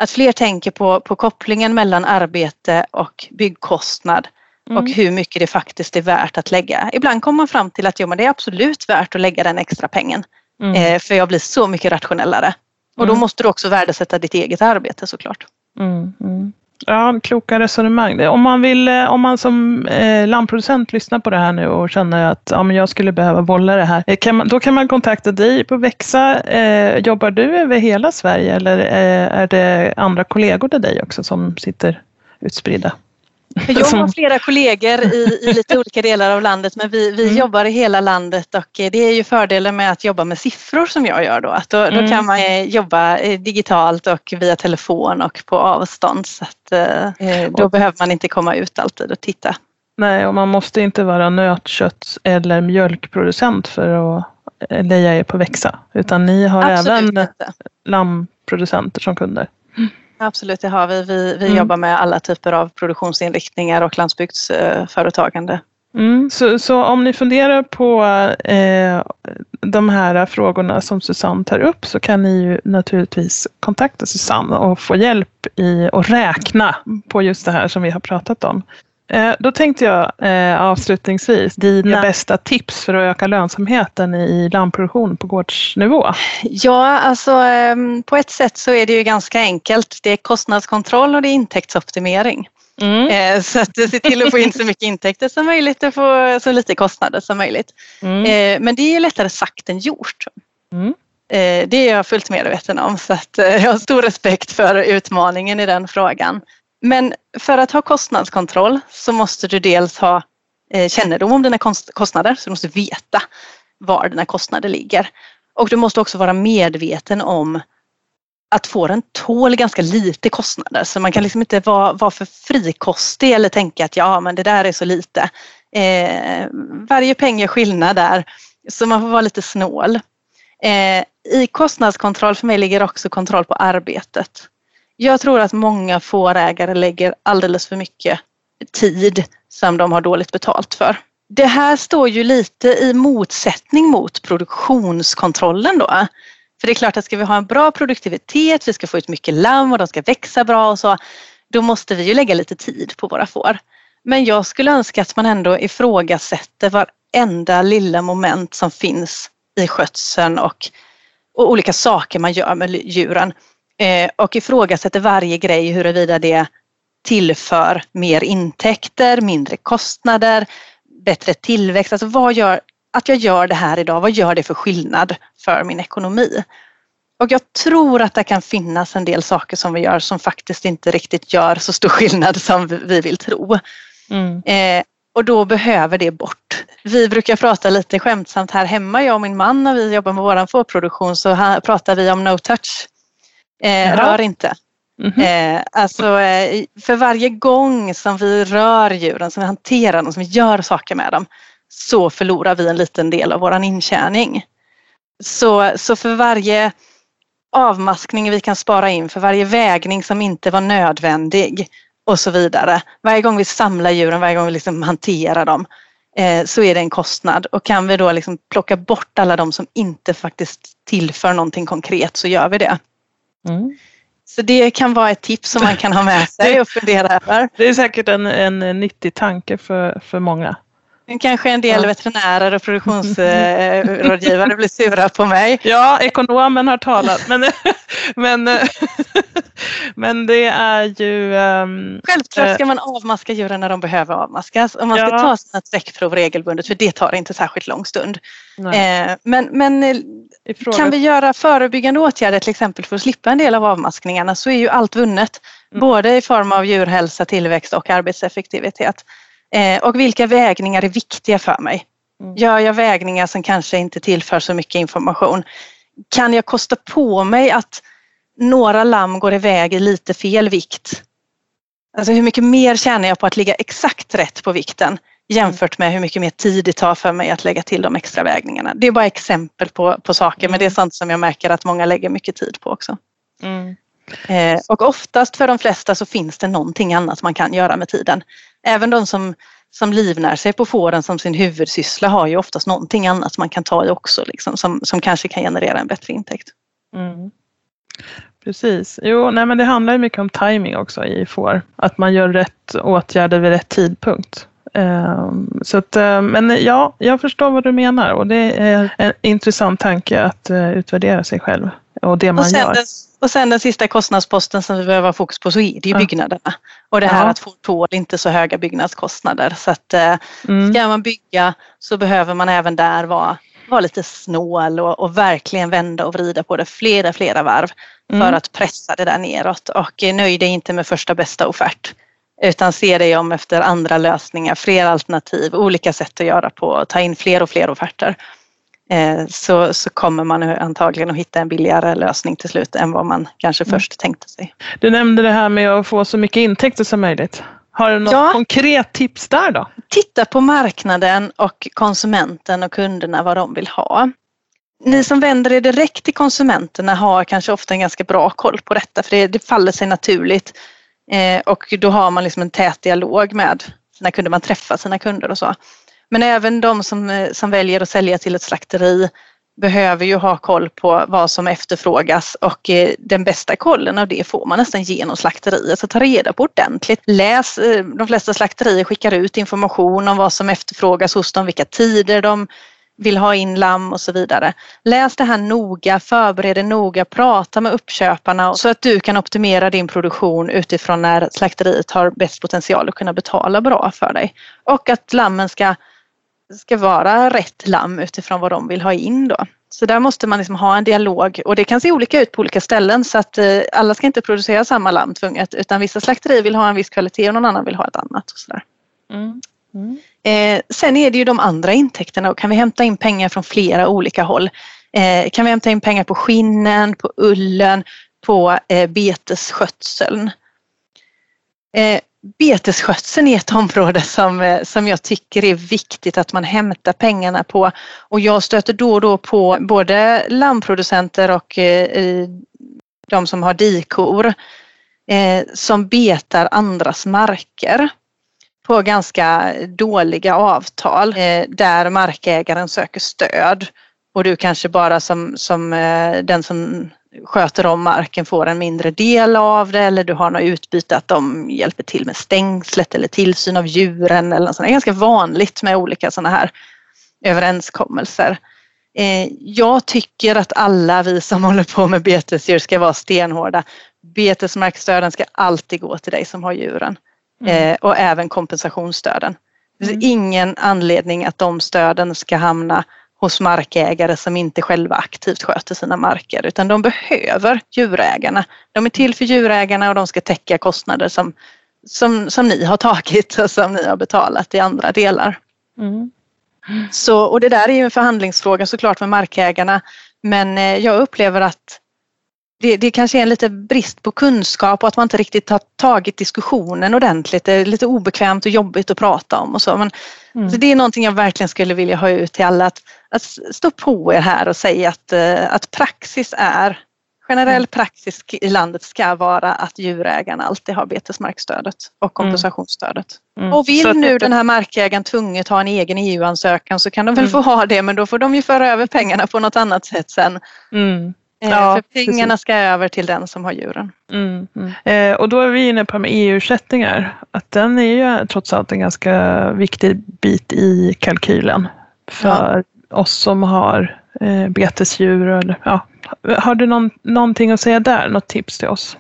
att fler tänker på, på kopplingen mellan arbete och byggkostnad och Mm. hur mycket det faktiskt är värt att lägga. Ibland kommer man fram till att jo, men det är absolut värt att lägga den extra pengen Mm. eh, för jag blir så mycket rationellare. Och då Mm. måste du också värdesätta ditt eget arbete såklart. Mm, mm. Ja, kloka resonemang. Om man, vill, eh, om man som eh, lampproducent lyssnar på det här nu och känner att ja, men jag skulle behöva bolla det här, eh, kan man, då kan man kontakta dig på Växa. Eh, jobbar du över hela Sverige eller eh, är det andra kollegor till dig också som sitter utspridda? Jag har flera kollegor i, i lite olika delar av landet men vi, vi mm. jobbar i hela landet och det är ju fördelen med att jobba med siffror som jag gör då. Att då, mm. då kan man jobba digitalt och via telefon och på avstånd så att, eh, då och, behöver man inte komma ut alltid och titta. Nej, och man måste inte vara nötkött eller mjölkproducent för att leja er på Växa utan ni har Absolut även inte. lammproducenter som kunder. Absolut, det har vi. Vi, vi mm. jobbar med alla typer av produktionsinriktningar och landsbygdsföretagande. Mm. Så, så, om ni funderar på eh, de här frågorna som Susanne tar upp så kan ni ju naturligtvis kontakta Susanne och få hjälp i att räkna på just det här som vi har pratat om. Eh, då tänkte jag eh, avslutningsvis, dina bästa tips för att öka lönsamheten i lammproduktion på gårdsnivå? Ja, alltså ehm, på ett sätt så är det ju ganska enkelt. Det är kostnadskontroll och det är intäktsoptimering. Mm. Eh, så att se till att få in så mycket intäkter som möjligt och få så lite kostnader som möjligt. Mm. Men det är lättare sagt än gjort. Mm. Det är jag fullt medveten om så att jag har stor respekt för utmaningen i den frågan. Men för att ha kostnadskontroll så måste du dels ha eh, kännedom om dina kostnader, så du måste veta var dina kostnader ligger. Och du måste också vara medveten om att fåren tål ganska lite kostnader så man kan liksom inte vara, vara för frikostig eller tänka att ja men det där är så lite. Eh, varje peng gör skillnad där så man får vara lite snål. Eh, I kostnadskontroll för mig ligger också kontroll på arbetet. Jag tror att många fårägare lägger alldeles för mycket tid som de har dåligt betalt för. Det här står ju lite i motsättning mot produktionskontrollen då. För det är klart att ska vi ha en bra produktivitet, vi ska få ut mycket lamm och de ska växa bra och så, då måste vi ju lägga lite tid på våra får. Men jag skulle önska att man ändå ifrågasätter varenda lilla moment som finns i skötseln och, och olika saker man gör med djuren eh, och ifrågasätter varje grej huruvida det tillför mer intäkter, mindre kostnader, bättre tillväxt. Alltså vad gör, att jag gör det här idag, vad gör det för skillnad för min ekonomi? Och jag tror att det kan finnas en del saker som vi gör som faktiskt inte riktigt gör så stor skillnad som vi vill tro. Mm. Eh, och då behöver det bort. Vi brukar prata lite skämtsamt här hemma, jag och min man, när vi jobbar med vår fårproduktion så här pratar vi om no touch. Eh, rör inte. Mm -hmm. eh, alltså, eh, för varje gång som vi rör djuren, som vi hanterar dem, som vi gör saker med dem, så förlorar vi en liten del av våran intjäning. Så, så för varje avmaskning vi kan spara in, för varje vägning som inte var nödvändig och så vidare. Varje gång vi samlar djuren, varje gång vi liksom hanterar dem eh, så är det en kostnad och kan vi då liksom plocka bort alla de som inte faktiskt tillför någonting konkret så gör vi det. Mm. Så det kan vara ett tips som man kan ha med sig och fundera över. Det är säkert en, en nyttig tanke för, för många. Kanske en del veterinärer och produktionsrådgivare blir sura på mig. Ja, ekonomen har talat. Men, men, men det är ju... Um, Självklart ska man avmaska djuren när de behöver avmaskas och man ska ja. ta sina sträckprov regelbundet för det tar inte särskilt lång stund. Eh, men men eh, kan vi göra förebyggande åtgärder till exempel för att slippa en del av avmaskningarna så är ju allt vunnet. Mm. Både i form av djurhälsa, tillväxt och arbetseffektivitet. Eh, och vilka vägningar är viktiga för mig? Mm. Gör jag vägningar som kanske inte tillför så mycket information? Kan jag kosta på mig att några lamm går iväg i lite fel vikt? Alltså hur mycket mer tjänar jag på att ligga exakt rätt på vikten jämfört med hur mycket mer tid det tar för mig att lägga till de extra vägningarna. Det är bara exempel på, på saker mm. men det är sånt som jag märker att många lägger mycket tid på också. Mm. Eh, och oftast för de flesta så finns det någonting annat man kan göra med tiden. Även de som, som livnär sig på fåren som sin huvudsyssla har ju oftast någonting annat man kan ta i också liksom, som, som kanske kan generera en bättre intäkt. Mm. Precis. Jo, nej, men det handlar mycket om timing också i får. Att man gör rätt åtgärder vid rätt tidpunkt. Um, så att, uh, men ja, jag förstår vad du menar och det är en intressant tanke att uh, utvärdera sig själv och det man och gör. Den, och sen den sista kostnadsposten som vi behöver ha fokus på så är det ju ja. byggnaderna. Och det här ja. att få tål inte så höga byggnadskostnader. Så att uh, mm. ska man bygga så behöver man även där vara, vara lite snål och, och verkligen vända och vrida på det flera, flera varv mm. för att pressa det där neråt. Och nöj dig inte med första bästa offert Utan se dig om efter andra lösningar, fler alternativ, olika sätt att göra på, ta in fler och fler offerter. Eh, så, så kommer man antagligen att hitta en billigare lösning till slut än vad man kanske mm. först tänkte sig. Du nämnde det här med att få så mycket intäkter som möjligt. Har du något ja. konkret tips där då? Titta på marknaden och konsumenten och kunderna vad de vill ha. Ni som vänder er direkt till konsumenterna har kanske ofta en ganska bra koll på detta för det, det faller sig naturligt eh, och då har man liksom en tät dialog med sina kunder, man träffar sina kunder och så. Men även de som, eh, som väljer att sälja till ett slakteri behöver ju ha koll på vad som efterfrågas och eh, den bästa kollen av det får man nästan genom slakteriet. Så ta reda på ordentligt. Läs, eh, de flesta slakterier skickar ut information om vad som efterfrågas hos dem, vilka tider de vill ha in lamm och så vidare. Läs det här noga, förbered dig noga, prata med uppköparna så att du kan optimera din produktion utifrån när slakteriet har bäst potential att kunna betala bra för dig. Och att lammen ska ska vara rätt lamm utifrån vad de vill ha in då. Så där måste man liksom ha en dialog och det kan se olika ut på olika ställen så att eh, alla ska inte producera samma lamm tvunget utan vissa slakterier vill ha en viss kvalitet och någon annan vill ha ett annat. Och sådär. Mm. Mm. Eh, sen är det ju de andra intäkterna och kan vi hämta in pengar från flera olika håll. Eh, kan vi hämta in pengar på skinnen, på ullen, på eh, betesskötseln. Betesskötseln är ett område som, eh, som jag tycker är viktigt att man hämtar pengarna på. Och jag stöter då och då på både lammproducenter och eh, de som har dikor eh, som betar andras marker på ganska dåliga avtal eh, där markägaren söker stöd och du kanske bara som, som eh, den som sköter om marken får en mindre del av det eller du har något utbyte att de hjälper till med stängslet eller tillsyn av djuren eller något sånt. Det är ganska vanligt med olika sådana här överenskommelser. Eh, jag tycker att alla vi som håller på med betesdjur ska vara stenhårda. Betesmarkstöden ska alltid gå till dig som har djuren mm. Eh, och även kompensationsstöden. Det finns mm. ingen anledning att de stöden ska hamna hos markägare som inte själva aktivt sköter sina marker utan de behöver djurägarna. De är till för djurägarna och de ska täcka kostnader som, som, som ni har tagit och som ni har betalat i andra delar. Mm. Så, och det där är ju en förhandlingsfråga såklart med markägarna men eh, jag upplever att det, det kanske är en lite brist på kunskap och att man inte riktigt har tagit diskussionen ordentligt. Det är lite obekvämt och jobbigt att prata om och så. Men, mm. så det är någonting jag verkligen skulle vilja ha ut till alla. Att, att stå på er här och säga att, eh, att praxis är Generell mm. praxis i landet ska vara att djurägarna alltid har betesmarkstödet och mm. kompensationsstödet. Mm. Och vill nu den här markägaren tvunget ha en egen EU-ansökan så kan de väl mm. få ha det men då får de ju föra över pengarna på något annat sätt sen. Eh, ja, för pengarna precis. ska över till den som har djuren. Mm, mm. Eh, och då är vi inne på med EU-ersättningar. Att den är ju trots allt en ganska viktig bit i kalkylen för ja. oss som har eh, betesdjur. Eller, ja. Har du någon, någonting att säga där? Något tips till oss?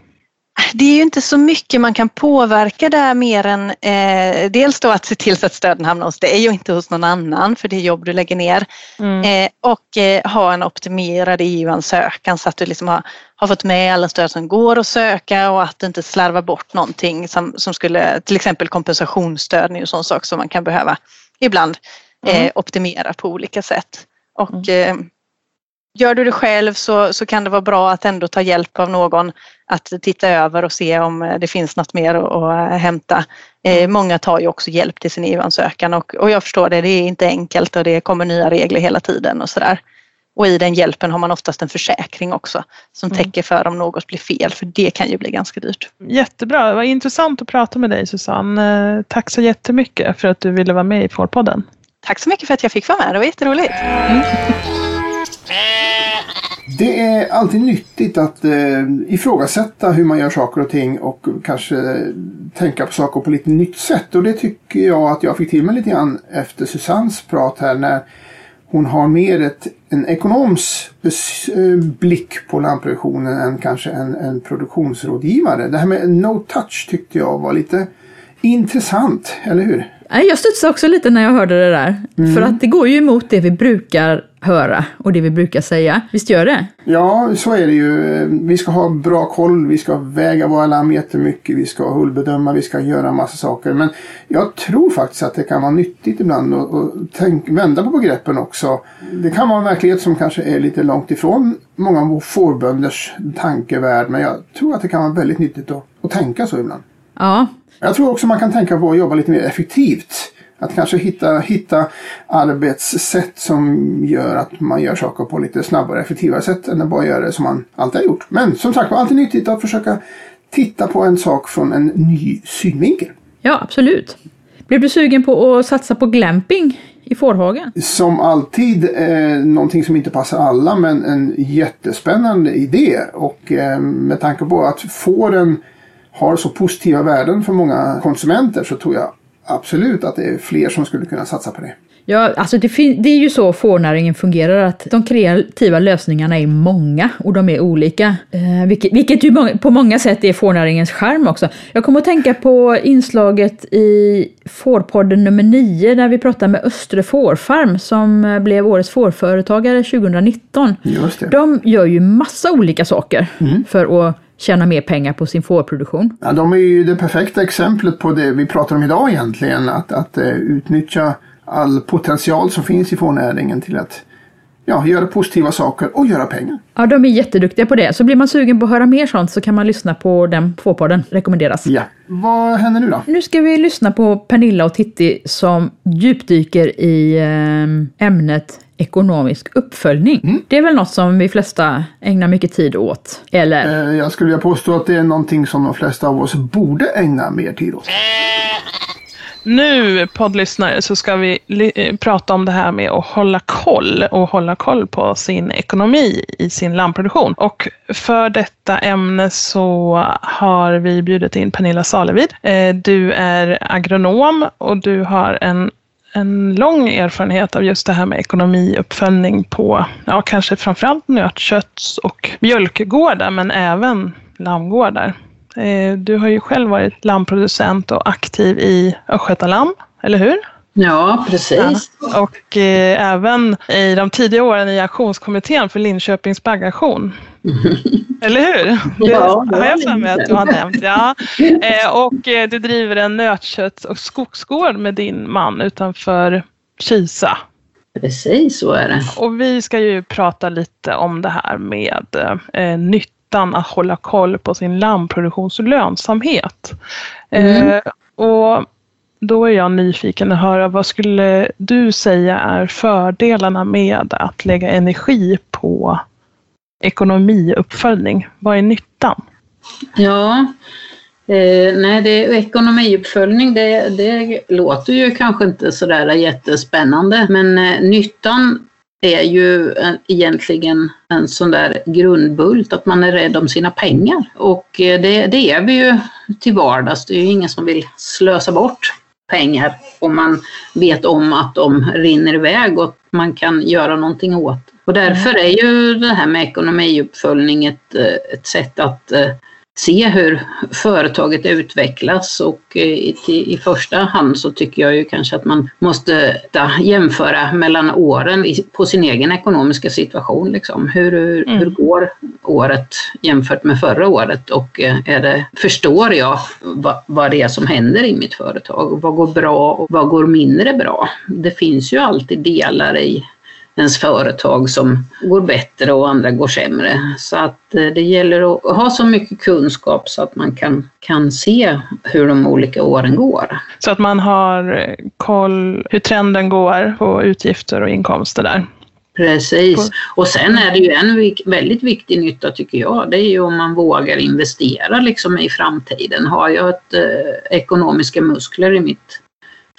Det är ju inte så mycket man kan påverka där mer än eh, dels då att se till så att stöden hamnar hos dig och inte hos någon annan för det är jobb du lägger ner. Mm. Eh, och eh, ha en optimerad EU-ansökan så att du liksom har, har, fått med alla stöd som går att söka och att du inte slarvar bort någonting som, som skulle, till exempel kompensationsstöd är ju en sån sak som man kan behöva ibland mm. optimera på olika sätt. Och mm. Eh, Gör du det själv så, så kan det vara bra att ändå ta hjälp av någon att titta över och se om eh, det finns något mer att, att eh, hämta. Eh, mm. många tar ju också hjälp till sin EU-ansökan och, och jag förstår det, det är inte enkelt och det kommer nya regler hela tiden och sådär. Och i den hjälpen har man oftast en försäkring också som mm. täcker för om något blir fel för det kan ju bli ganska dyrt. Jättebra, det var intressant att prata med dig Susanne. Tack så jättemycket för att du ville vara med i Fårpodden. Tack så mycket för att jag fick vara med, det var jätteroligt. Mm. Det är alltid nyttigt att eh, ifrågasätta hur man gör saker och ting och kanske tänka på saker på lite nytt sätt. Och det tycker jag att jag fick till mig lite grann efter Susannes prat här när hon har mer ett, en ekonoms eh, blick på lantproduktionen än kanske en, en produktionsrådgivare. Det här med no touch tyckte jag var lite intressant, eller hur? Jag studsade också lite när jag hörde det där. Mm. För att det går ju emot det vi brukar höra och det vi brukar säga. Visst gör det? Ja, så är det ju. Vi ska ha bra koll, vi ska väga våra lamm jättemycket, vi ska hullbedöma, vi ska göra massa saker. Men jag tror faktiskt att det kan vara nyttigt ibland att vända på begreppen också. Det kan vara en verklighet som kanske är lite långt ifrån många fårbönders tankevärld, men jag tror att det kan vara väldigt nyttigt att, att tänka så ibland. Ja. Jag tror också man kan tänka på att jobba lite mer effektivt. Att kanske hitta, hitta arbetssätt som gör att man gör saker på lite snabbare och effektivare sätt än att bara göra det som man alltid har gjort. Men som sagt var, alltid nyttigt att försöka titta på en sak från en ny synvinkel. Ja, absolut. Blev du sugen på att satsa på glamping i fårhagen? Som alltid eh, någonting som inte passar alla men en jättespännande idé. Och eh, med tanke på att fåren har så positiva värden för många konsumenter så tror jag absolut att det är fler som skulle kunna satsa på det. Ja, alltså det, det, är ju så fårnäringen fungerar att de kreativa lösningarna är många och de är olika. Eh, vilket, vilket ju må på många sätt är fårnäringens charm också. Jag kommer att tänka på inslaget i Fårpodden nummer 9 där vi pratade med Östre Fårfarm som blev årets fårföretagare 2019. Just det. De gör ju massa olika saker mm. för att tjäna mer pengar på sin fårproduktion. Ja, de är ju det perfekta exemplet på det vi pratar om idag egentligen. Att, att uh, utnyttja all potential som finns i fårnäringen till att ja, göra positiva saker och göra pengar. Ja, de är jätteduktiga på det. Så blir man sugen på att höra mer sånt så kan man lyssna på den fårpodden. Rekommenderas. Ja. Vad händer nu då? Nu ska vi lyssna på Pernilla och Titti som djupdyker i eh, ämnet ekonomisk uppföljning. Mm. Det är väl något som vi flesta ägnar mycket tid åt, eller? Eh, jag skulle vilja påstå att det är någonting som de flesta av oss borde ägna mer tid åt. Nu poddlyssnare så ska vi eh, prata om det här med att hålla koll och hålla koll på sin ekonomi i sin lammproduktion. Och för detta ämne så har vi bjudit in Pernilla Salevid. Eh, du är agronom och du har en en lång erfarenhet av just det här med ekonomiuppföljning på, ja kanske framförallt nötkötts och mjölkgårdar men även lammgårdar. Eh, du har ju själv varit lammproducent och aktiv i Östgötalam, eller hur? Ja, precis. Ja. Och eh, även i de tidiga åren i aktionskommittén för Linköpings baggaktion. Eller hur? Det ja, har jag för mig att du har nämnt. Ja. Eh, och eh, du driver en nötkötts och skogsgård med din man utanför Kisa. Precis, så är det. Och vi ska ju prata lite om det här med eh, nyttan att hålla koll på sin lammproduktions lönsamhet. Mm. Eh, och då är jag nyfiken att höra vad skulle du säga är fördelarna med att lägga energi på ekonomiuppföljning? Vad är nyttan? Ja, eh, nej, det, ekonomiuppföljning det, det låter ju kanske inte sådär jättespännande men eh, nyttan är ju egentligen en sån där grundbult att man är rädd om sina pengar och eh, det, det är vi ju till vardags. Det är ju ingen som vill slösa bort pengar om man vet om att de rinner iväg och man kan göra någonting åt. Och därför är ju det här med ekonomiuppföljning ett, eh, ett sätt att eh, se hur företaget utvecklas och eh, i, i första hand så tycker jag ju kanske att man måste jämföra mellan åren på sin egen ekonomiska situation. Liksom. Hur, mm. hur går året jämfört med förra året och eh, är det, förstår jag vad, vad det är som händer i mitt företag? Vad går bra och vad går mindre bra? Det finns ju alltid delar i ens företag som går bättre och andra går sämre. Så att eh, det gäller att ha så mycket kunskap så att man kan, kan se hur de olika åren går. Så att man har koll hur trenden går på utgifter och inkomster där. Precis. Och sen är det ju en väldigt viktig nytta tycker jag. Det är ju om man vågar investera liksom i framtiden. Har jag ett, eh, ekonomiska muskler i mitt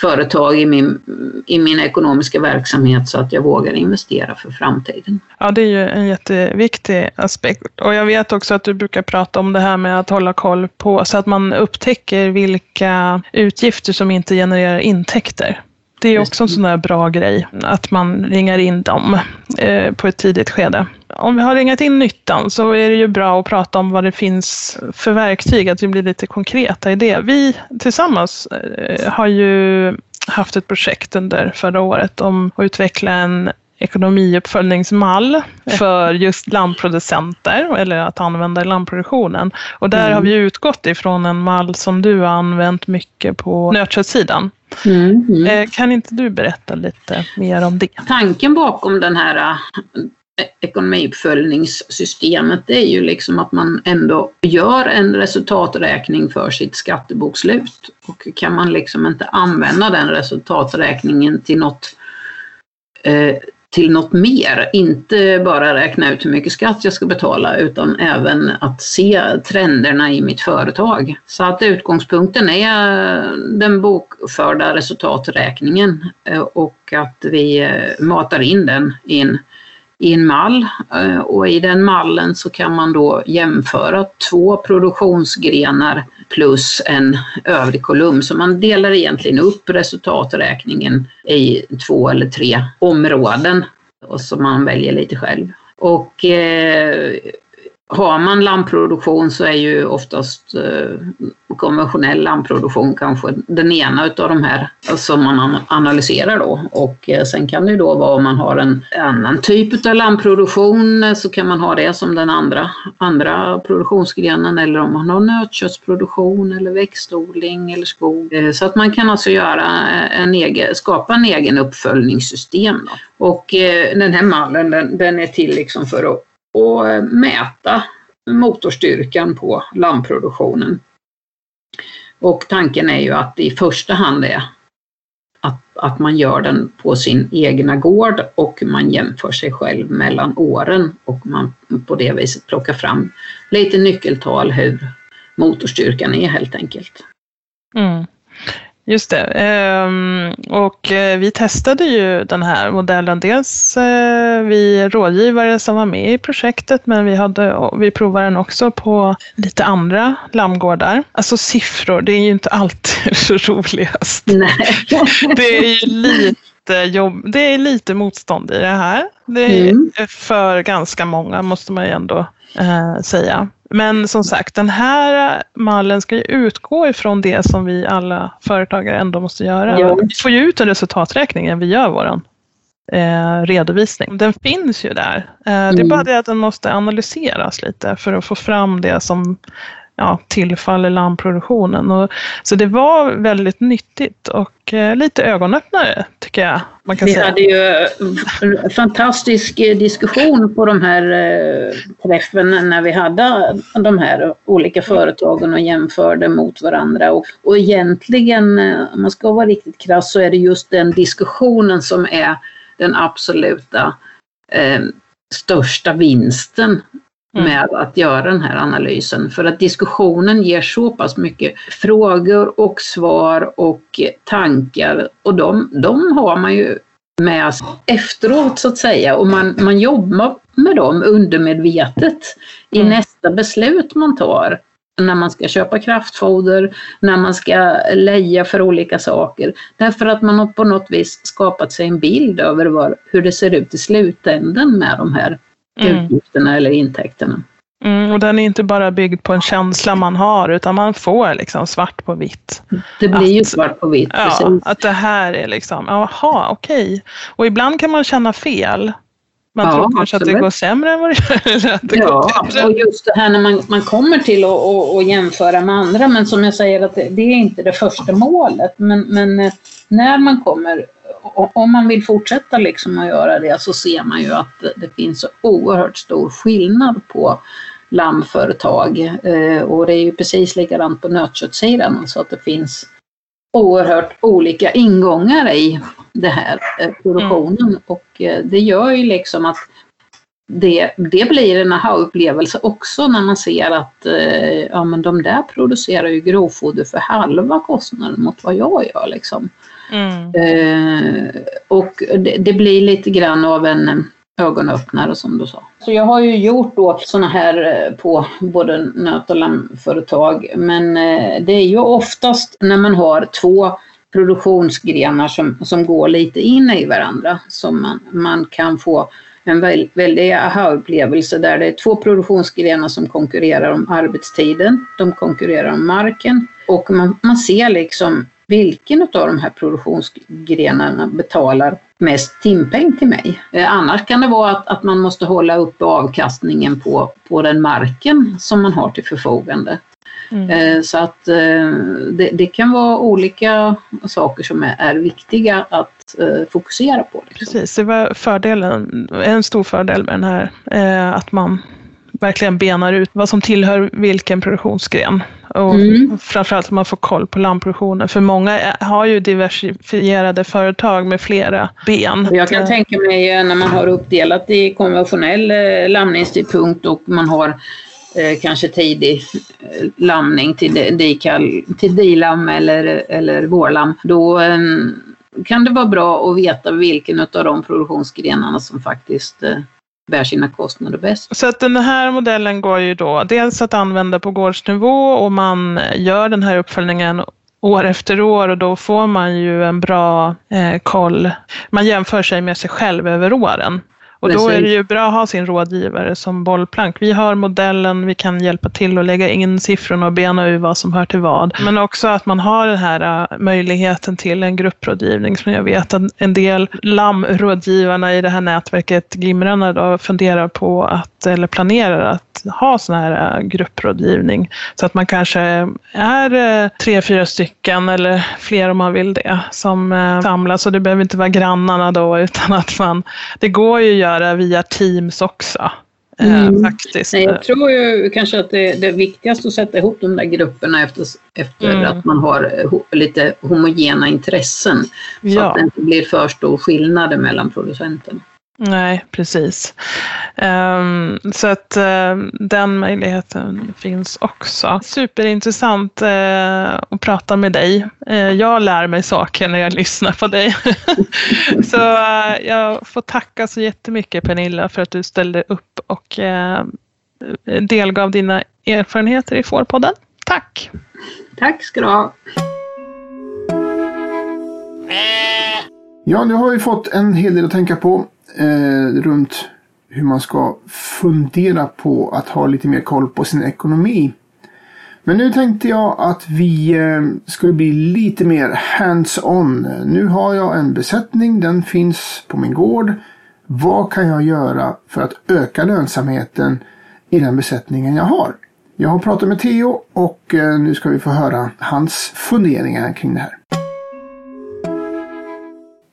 företag i min, i min ekonomiska verksamhet så att jag vågar investera för framtiden. Ja, det är ju en jätteviktig aspekt. Och jag vet också att du brukar prata om det här med att hålla koll på så att man upptäcker vilka utgifter som inte genererar intäkter. Det är också en sån där bra grej, att man ringar in dem eh, på ett tidigt skede. Om vi har ringat in nyttan så är det ju bra att prata om vad det finns för verktyg, att vi blir lite konkreta i det. Vi tillsammans eh, har ju haft ett projekt under förra året om att utveckla en ekonomiuppföljningsmall för just lammproducenter eller att använda i lammproduktionen. Och där mm. har vi utgått ifrån en mall som du har använt mycket på nötköttssidan. Mm, mm. Eh, kan inte du berätta lite mer om det? Tanken bakom den här eh, ekonomiuppföljningssystemet det är ju liksom att man ändå gör en resultaträkning för sitt skattebokslut. Och kan man liksom inte använda den resultaträkningen till något eh, till något mer. Inte bara räkna ut hur mycket skatt jag ska betala utan även att se trenderna i mitt företag. Så att utgångspunkten är den bokförda resultaträkningen eh, och att vi eh, matar in den i en i en mall eh, och i den mallen så kan man då jämföra två produktionsgrenar plus en övrig kolumn. Så man delar egentligen upp resultaträkningen i två eller tre områden och så man väljer lite själv. Och eh, har man lammproduktion så är ju oftast eh, konventionell lammproduktion kanske den ena utav de här som man analyserar då. Och eh, sen kan det ju då vara om man har en annan typ av lammproduktion eh, så kan man ha det som den andra, andra produktionsgrenen eller om man har nötköttsproduktion eller växtodling eller skog. Eh, så att man kan alltså göra eh, en egen, skapa en egen uppföljningssystem. Då. Och eh, den här mallen den, den är till liksom för att och eh, mäta motorstyrkan på lammproduktionen. Och tanken är ju att i första hand är att, att man gör den på sin egna gård och man jämför sig själv mellan åren och man på det viset plockar fram lite nyckeltal hur motorstyrkan är helt enkelt. Mm. Just det. Ehm, och eh, vi testade ju den här modellen. Dels eh, vi rådgivare som var med i projektet men vi, hade, vi provade den också på lite andra lammgårdar. Alltså siffror, det är ju inte alltid roligast. Nej. Det är lite jobb, det är lite motstånd i det här. Det är mm. för ganska många måste man ju ändå eh, säga. Men som sagt, den här mallen ska ju utgå ifrån det som vi alla företagare ändå måste göra. Ja. Vi får ju ut en resultaträkning när vi gör vår eh, redovisning. Den finns ju där. Eh, mm. Det är bara det att den måste analyseras lite för att få fram det som ja, tillfaller lammproduktionen. Och, så det var väldigt nyttigt och eh, lite ögonöppnare tycker jag. Man kan Vi säga. hade ju en fantastisk eh, diskussion på de här eh, träffen när vi hade de här olika företagen och jämförde mot varandra. Och, och egentligen, eh, om man ska vara riktigt krass, så är det just den diskussionen som är den absoluta eh, största vinsten Mm. med att göra den här analysen. För att diskussionen ger så pass mycket frågor och svar och tankar och de, de har man ju med efteråt så att säga och man, man jobbar med dem undermedvetet i mm. nästa beslut man tar när man ska köpa kraftfoder, när man ska leja för olika saker. Därför att man har på något vis skapat sig en bild över var, hur det ser ut i slutänden med de här mm. utgifterna eller intäkterna. Mm, och den är inte bara byggd på en känsla man har utan man får liksom svart på vitt. Det blir att, ju svart på vitt. Ja, precis. att det här är liksom, jaha okej. Okay. Och ibland kan man känna fel. Man ja, tror kanske absolut. att det går sämre än vad det gör. Att det ja, och just det här när man, man kommer till att och, och jämföra med andra. Men som jag säger, att det, det är inte det första målet. Men, men eh, när man kommer om man vill fortsätta liksom att göra det så ser man ju att det finns så oerhört stor skillnad på lammföretag. Eh, och det är ju precis likadant på nötköttssidan så att det finns oerhört olika ingångar i det här eh, produktionen mm. och eh, det gör ju liksom att det, det blir en aha-upplevelse också när man ser att ja, men de där producerar ju grovfoder för halva kostnaden mot vad jag gör. Liksom. Mm. Eh, och det, det, blir lite grann av en eh, ögonöppnare som du sa. Så jag har ju gjort då sådana här eh, på både nöt och lammföretag men eh, det är ju oftast när man har två produktionsgrenar som, som går lite in i varandra som man, man kan få en väldig aha-upplevelse där det är två produktionsgrenar som konkurrerar om arbetstiden, de konkurrerar om marken och man, man ser liksom vilken av de här produktionsgrenarna betalar mest timpeng till mig. Eh, annars kan det vara att, att man måste hålla uppe avkastningen på, på den marken som man har till förfogande. Mm. Eh, så att eh, det, det, kan vara olika saker som är, är viktiga att fokusera på. Liksom. Precis, det var fördelen, en stor fördel med den här, att man verkligen benar ut vad som tillhör vilken produktionsgren. Och mm. framförallt att man får koll på lammproduktionen. För många har ju diversifierade företag med flera ben. Jag kan tänka mig när man har uppdelat i konventionell lamningstidpunkt och man har eh, kanske tidig eh, lamning till, dikal, till dilam eller, eller vårlam, då eh, kan det vara bra att veta vilken av de produktionsgrenarna som faktiskt eh, bär sina kostnader bäst. Så att den här modellen går ju då dels att använda på gårdsnivå och man gör den här uppföljningen år efter år och då får man ju en bra eh, koll. Man jämför sig med sig själv över åren. Och då är det ju bra att ha sin rådgivare som bollplank. Vi har modellen, vi kan hjälpa till att lägga in siffrorna och bena ur vad som hör till vad. Men också att man har den här äh, möjligheten till en grupprådgivning som jag vet att en del lammrådgivarna i det här nätverket Glimrarna då funderar på att, eller planerar att ha sån här äh, grupprådgivning. Så att man kanske är äh, tre, fyra stycken eller fler om man vill det som samlas och det behöver inte vara grannarna då utan att man, det går ju att göra via Teams också. Eh, mm. Faktiskt. Nej, jag tror ju kanske att det, det är viktigast att sätta ihop de där grupperna efter, efter mm. att man har eh, lite homogena intressen. Så ja. att det inte blir för stor skillnad mellan producenterna. Nej, precis. Um, så att uh, den möjligheten finns också. Superintressant uh, att prata med dig. Uh, jag lär mig saker när jag lyssnar på dig. så jag får tacka så jättemycket Pernilla för att du ställde upp och delgav dina erfarenheter i Fårpodden. Tack! Tack ska du ha. Ja, nu har vi fått en hel del att tänka på eh, runt hur man ska fundera på att ha lite mer koll på sin ekonomi. Men nu tänkte jag att vi eh, skulle bli lite mer hands-on. Nu har jag en besättning, den finns på min gård. Vad kan jag göra för att öka lönsamheten i den besättningen jag har? Jag har pratat med Theo och eh, nu ska vi få höra hans funderingar kring det här.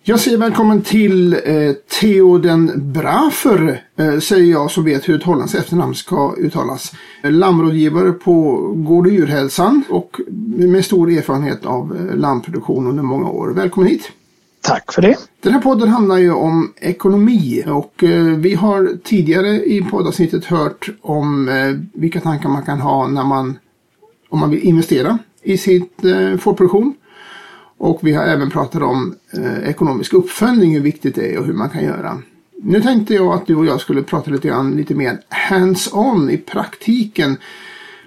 Jag säger välkommen till eh, Theo den Brafer, eh, säger jag som vet hur ett hollandskt efternamn ska uttalas. Lammrådgivare på Gård och djurhälsan och med stor erfarenhet av eh, lammproduktion under många år. Välkommen hit! Tack för det! Den här podden handlar ju om ekonomi och eh, vi har tidigare i poddavsnittet hört om eh, vilka tankar man kan ha när man, om man vill investera i sitt eh, fårproduktion. Och vi har även pratat om eh, ekonomisk uppföljning, hur viktigt det är och hur man kan göra. Nu tänkte jag att du och jag skulle prata lite grann lite mer hands-on i praktiken.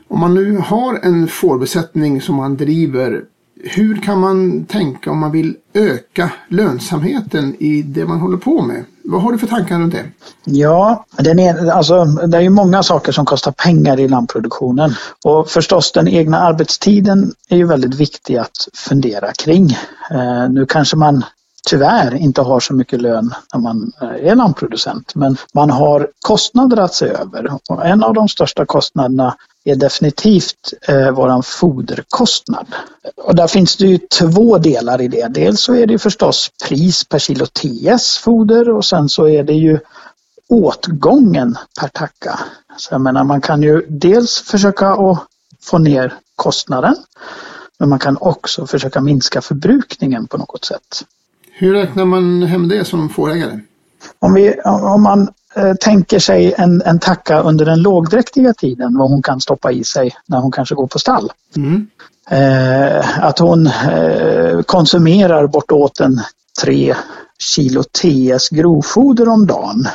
Om man nu har en fårbesättning som man driver hur kan man tänka om man vill öka lönsamheten i det man håller på med? Vad har du för tankar runt det? Ja, den är, alltså, det är ju många saker som kostar pengar i lammproduktionen. Och förstås den egna arbetstiden är ju väldigt viktig att fundera kring. Eh, nu kanske man tyvärr inte har så mycket lön när man eh, är lampproducent. Men man har kostnader att se över. Och en av de största kostnaderna är definitivt eh, våran foderkostnad. Och där finns det ju två delar i det. Dels så är det förstås pris per kilo TS foder och sen så är det ju åtgången per tacka. Så jag menar man kan ju dels försöka att få ner kostnaden men man kan också försöka minska förbrukningen på något sätt. Hur räknar man hem det som fårägare? Om, vi, om man eh, tänker sig en, en tacka under den lågdräktiga tiden, vad hon kan stoppa i sig när hon kanske går på stall. Mm. Eh, att hon eh, konsumerar bortåt en tre kilo TS grovfoder om dagen.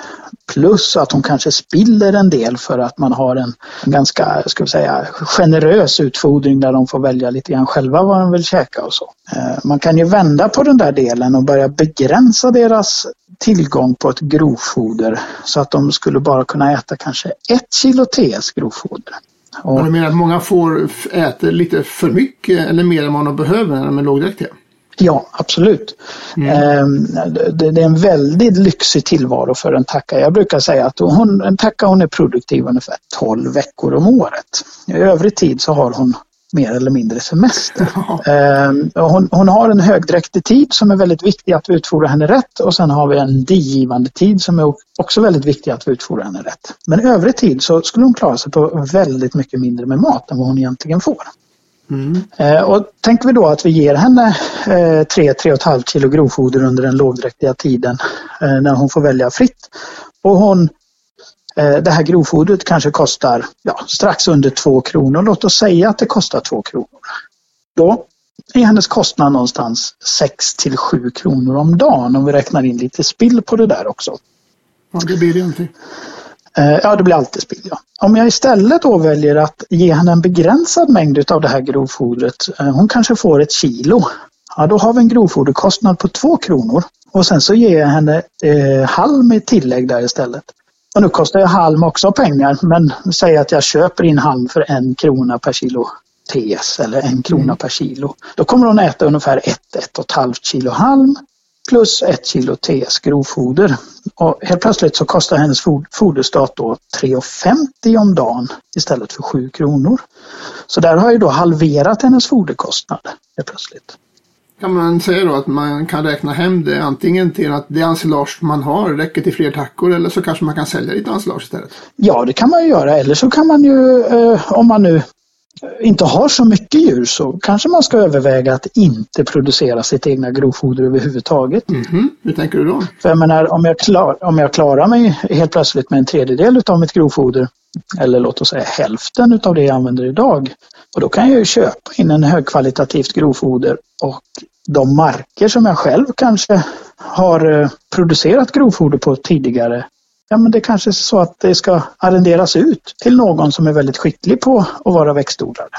Plus att hon kanske spiller en del för att man har en ganska ska vi säga, generös utfodring där de får välja lite grann själva vad de vill käka och så. Eh, man kan ju vända på den där delen och börja begränsa deras tillgång på ett grovfoder så att de skulle bara kunna äta kanske ett kilo TS grovfoder. Och, du menar att många får äter lite för mycket eller mer än vad de behöver när de är lågdräktiga? Ja, absolut. Mm. Det, är en väldigt lyxig tillvaro för en tacka. Jag brukar säga att hon, en tacka hon är produktiv ungefär 12 veckor om året. I övrig tid så har hon mer eller mindre semester. Ja. Hon, hon, har en högdräktig tid som är väldigt viktig att vi utfodrar henne rätt och sen har vi en digivande tid som är också väldigt viktig att vi utfodrar henne rätt. Men övrig tid så skulle hon klara sig på väldigt mycket mindre med mat än vad hon egentligen får. Mm. Eh, och tänker vi då att vi ger henne 3-3,5 eh, kilo grovfoder under den lågdräktiga tiden eh, när hon får välja fritt. Och hon, eh, det här grovfodret kanske kostar ja, strax under 2 kronor. Låt oss säga att det kostar 2 kronor. Då är hennes kostnad någonstans 6 till 7 kronor om dagen om vi räknar in lite spill på det där också. Ja, det blir det inte. Eh, ja, det blir alltid spill. Ja. Om jag istället då väljer att ge henne en begränsad mängd av det här grovfodret, eh, hon kanske får ett kilo, ja, då har vi en grovfoderkostnad på två kronor. Och sen så ger jag henne eh, halm i tillägg där istället. Och nu kostar ju halm också pengar, men säg att jag köper in halm för en krona per kilo TS eller en krona mm. per kilo. Då kommer hon äta ungefär ett, ett och ett halvt kilo halm plus ett kilo TS grovfoder. Och helt plötsligt så kostar hennes foderstat då 3,50 om dagen istället för 7 kronor. Så där har jag då halverat hennes foderkostnad helt plötsligt. Kan man säga då att man kan räkna hem det antingen till att det ensilage man har räcker till fler tackor eller så kanske man kan sälja lite ensilage istället? Ja, det kan man ju göra. Eller så kan man ju, eh, om man nu inte har så mycket djur så kanske man ska överväga att inte producera sitt egna grovfoder överhuvudtaget. Mm -hmm. Hur tänker du då? För jag menar, om jag, klar, om jag klarar mig helt plötsligt med en tredjedel av mitt grovfoder eller låt oss säga hälften av det jag använder idag. Och då kan jag ju köpa in en högkvalitativt grovfoder och de marker som jag själv kanske har eh, producerat grovfoder på tidigare ja men det kanske är så att det ska arrenderas ut till någon som är väldigt skicklig på att vara växtodlare.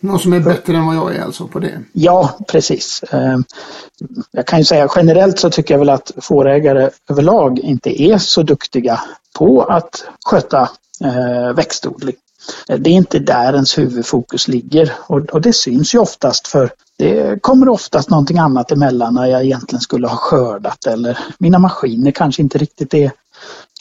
Någon som är bättre än vad jag är alltså på det? Ja, precis. Ehm, jag kan ju säga generellt så tycker jag väl att fårägare överlag inte är så duktiga på att sköta eh, växtodling. Det är inte där ens huvudfokus ligger och, det syns ju oftast för det kommer oftast någonting annat emellan när jag egentligen skulle ha skördat eller mina maskiner kanske inte riktigt är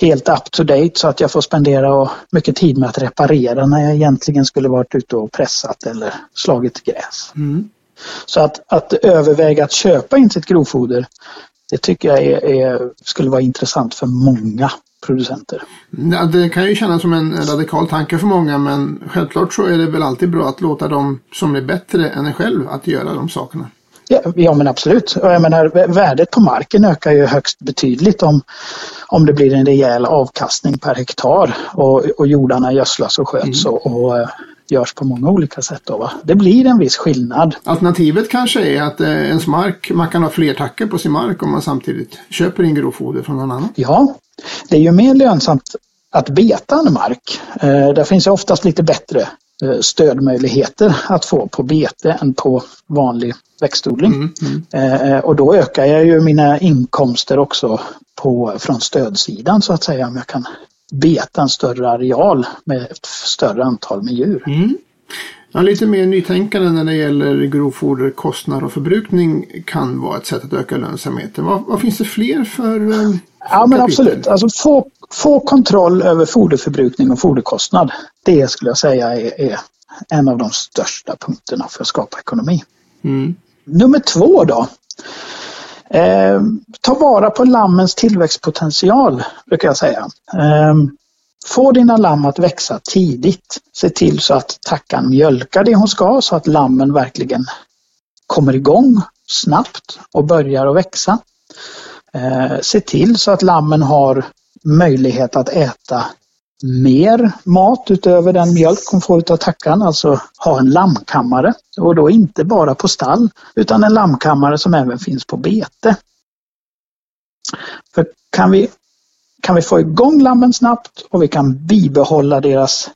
helt up to date så att jag får spendera mycket tid med att reparera när jag egentligen skulle varit ute och pressat eller slagit gräs. Mm. Så att, att överväga att köpa in sitt grovfoder det tycker jag är, är, skulle vara intressant för många producenter. Ja, det kan ju kännas som en radikal tanke för många men självklart så är det väl alltid bra att låta dem som är bättre än en själv att göra de sakerna. Ja, ja men absolut. Jag menar, värdet på marken ökar ju högst betydligt om, om det blir en rejäl avkastning per hektar och, och jordarna gödslas och sköts mm. och, och eh, görs på många olika sätt. Då, va? Det blir en viss skillnad. Alternativet kanske är att eh, ens mark, man kan ha fler tackor på sin mark om man samtidigt köper in grovfoder från någon annan. Ja, det är ju mer lönsamt att beta en mark. Eh, där finns ju oftast lite bättre eh, stödmöjligheter att få på bete än på vanlig växtodling. Mm, mm. Eh, och då ökar jag ju mina inkomster också på, från stödsidan så att säga om jag kan beta en större areal med ett större antal med djur. Mm. Ja, lite mer nytänkande när det gäller grovfoder, kostnad och förbrukning kan vara ett sätt att öka lönsamheten. Vad, vad finns det fler för eh, Ja men absolut, alltså få, få kontroll över foderförbrukning och foderkostnad. Det skulle jag säga är, är en av de största punkterna för att skapa ekonomi. Mm. Nummer två då. Eh, ta vara på lammens tillväxtpotential, brukar jag säga. Eh, få dina lamm att växa tidigt. Se till så att tackan mjölkar det hon ska så att lammen verkligen kommer igång snabbt och börjar att växa. Eh, se till så att lammen har möjlighet att äta mer mat utöver den mjölk hon får av tackan, alltså ha en lammkammare. Och då inte bara på stall utan en lammkammare som även finns på bete. För kan vi, kan vi få igång lammen snabbt och vi kan bibehålla deras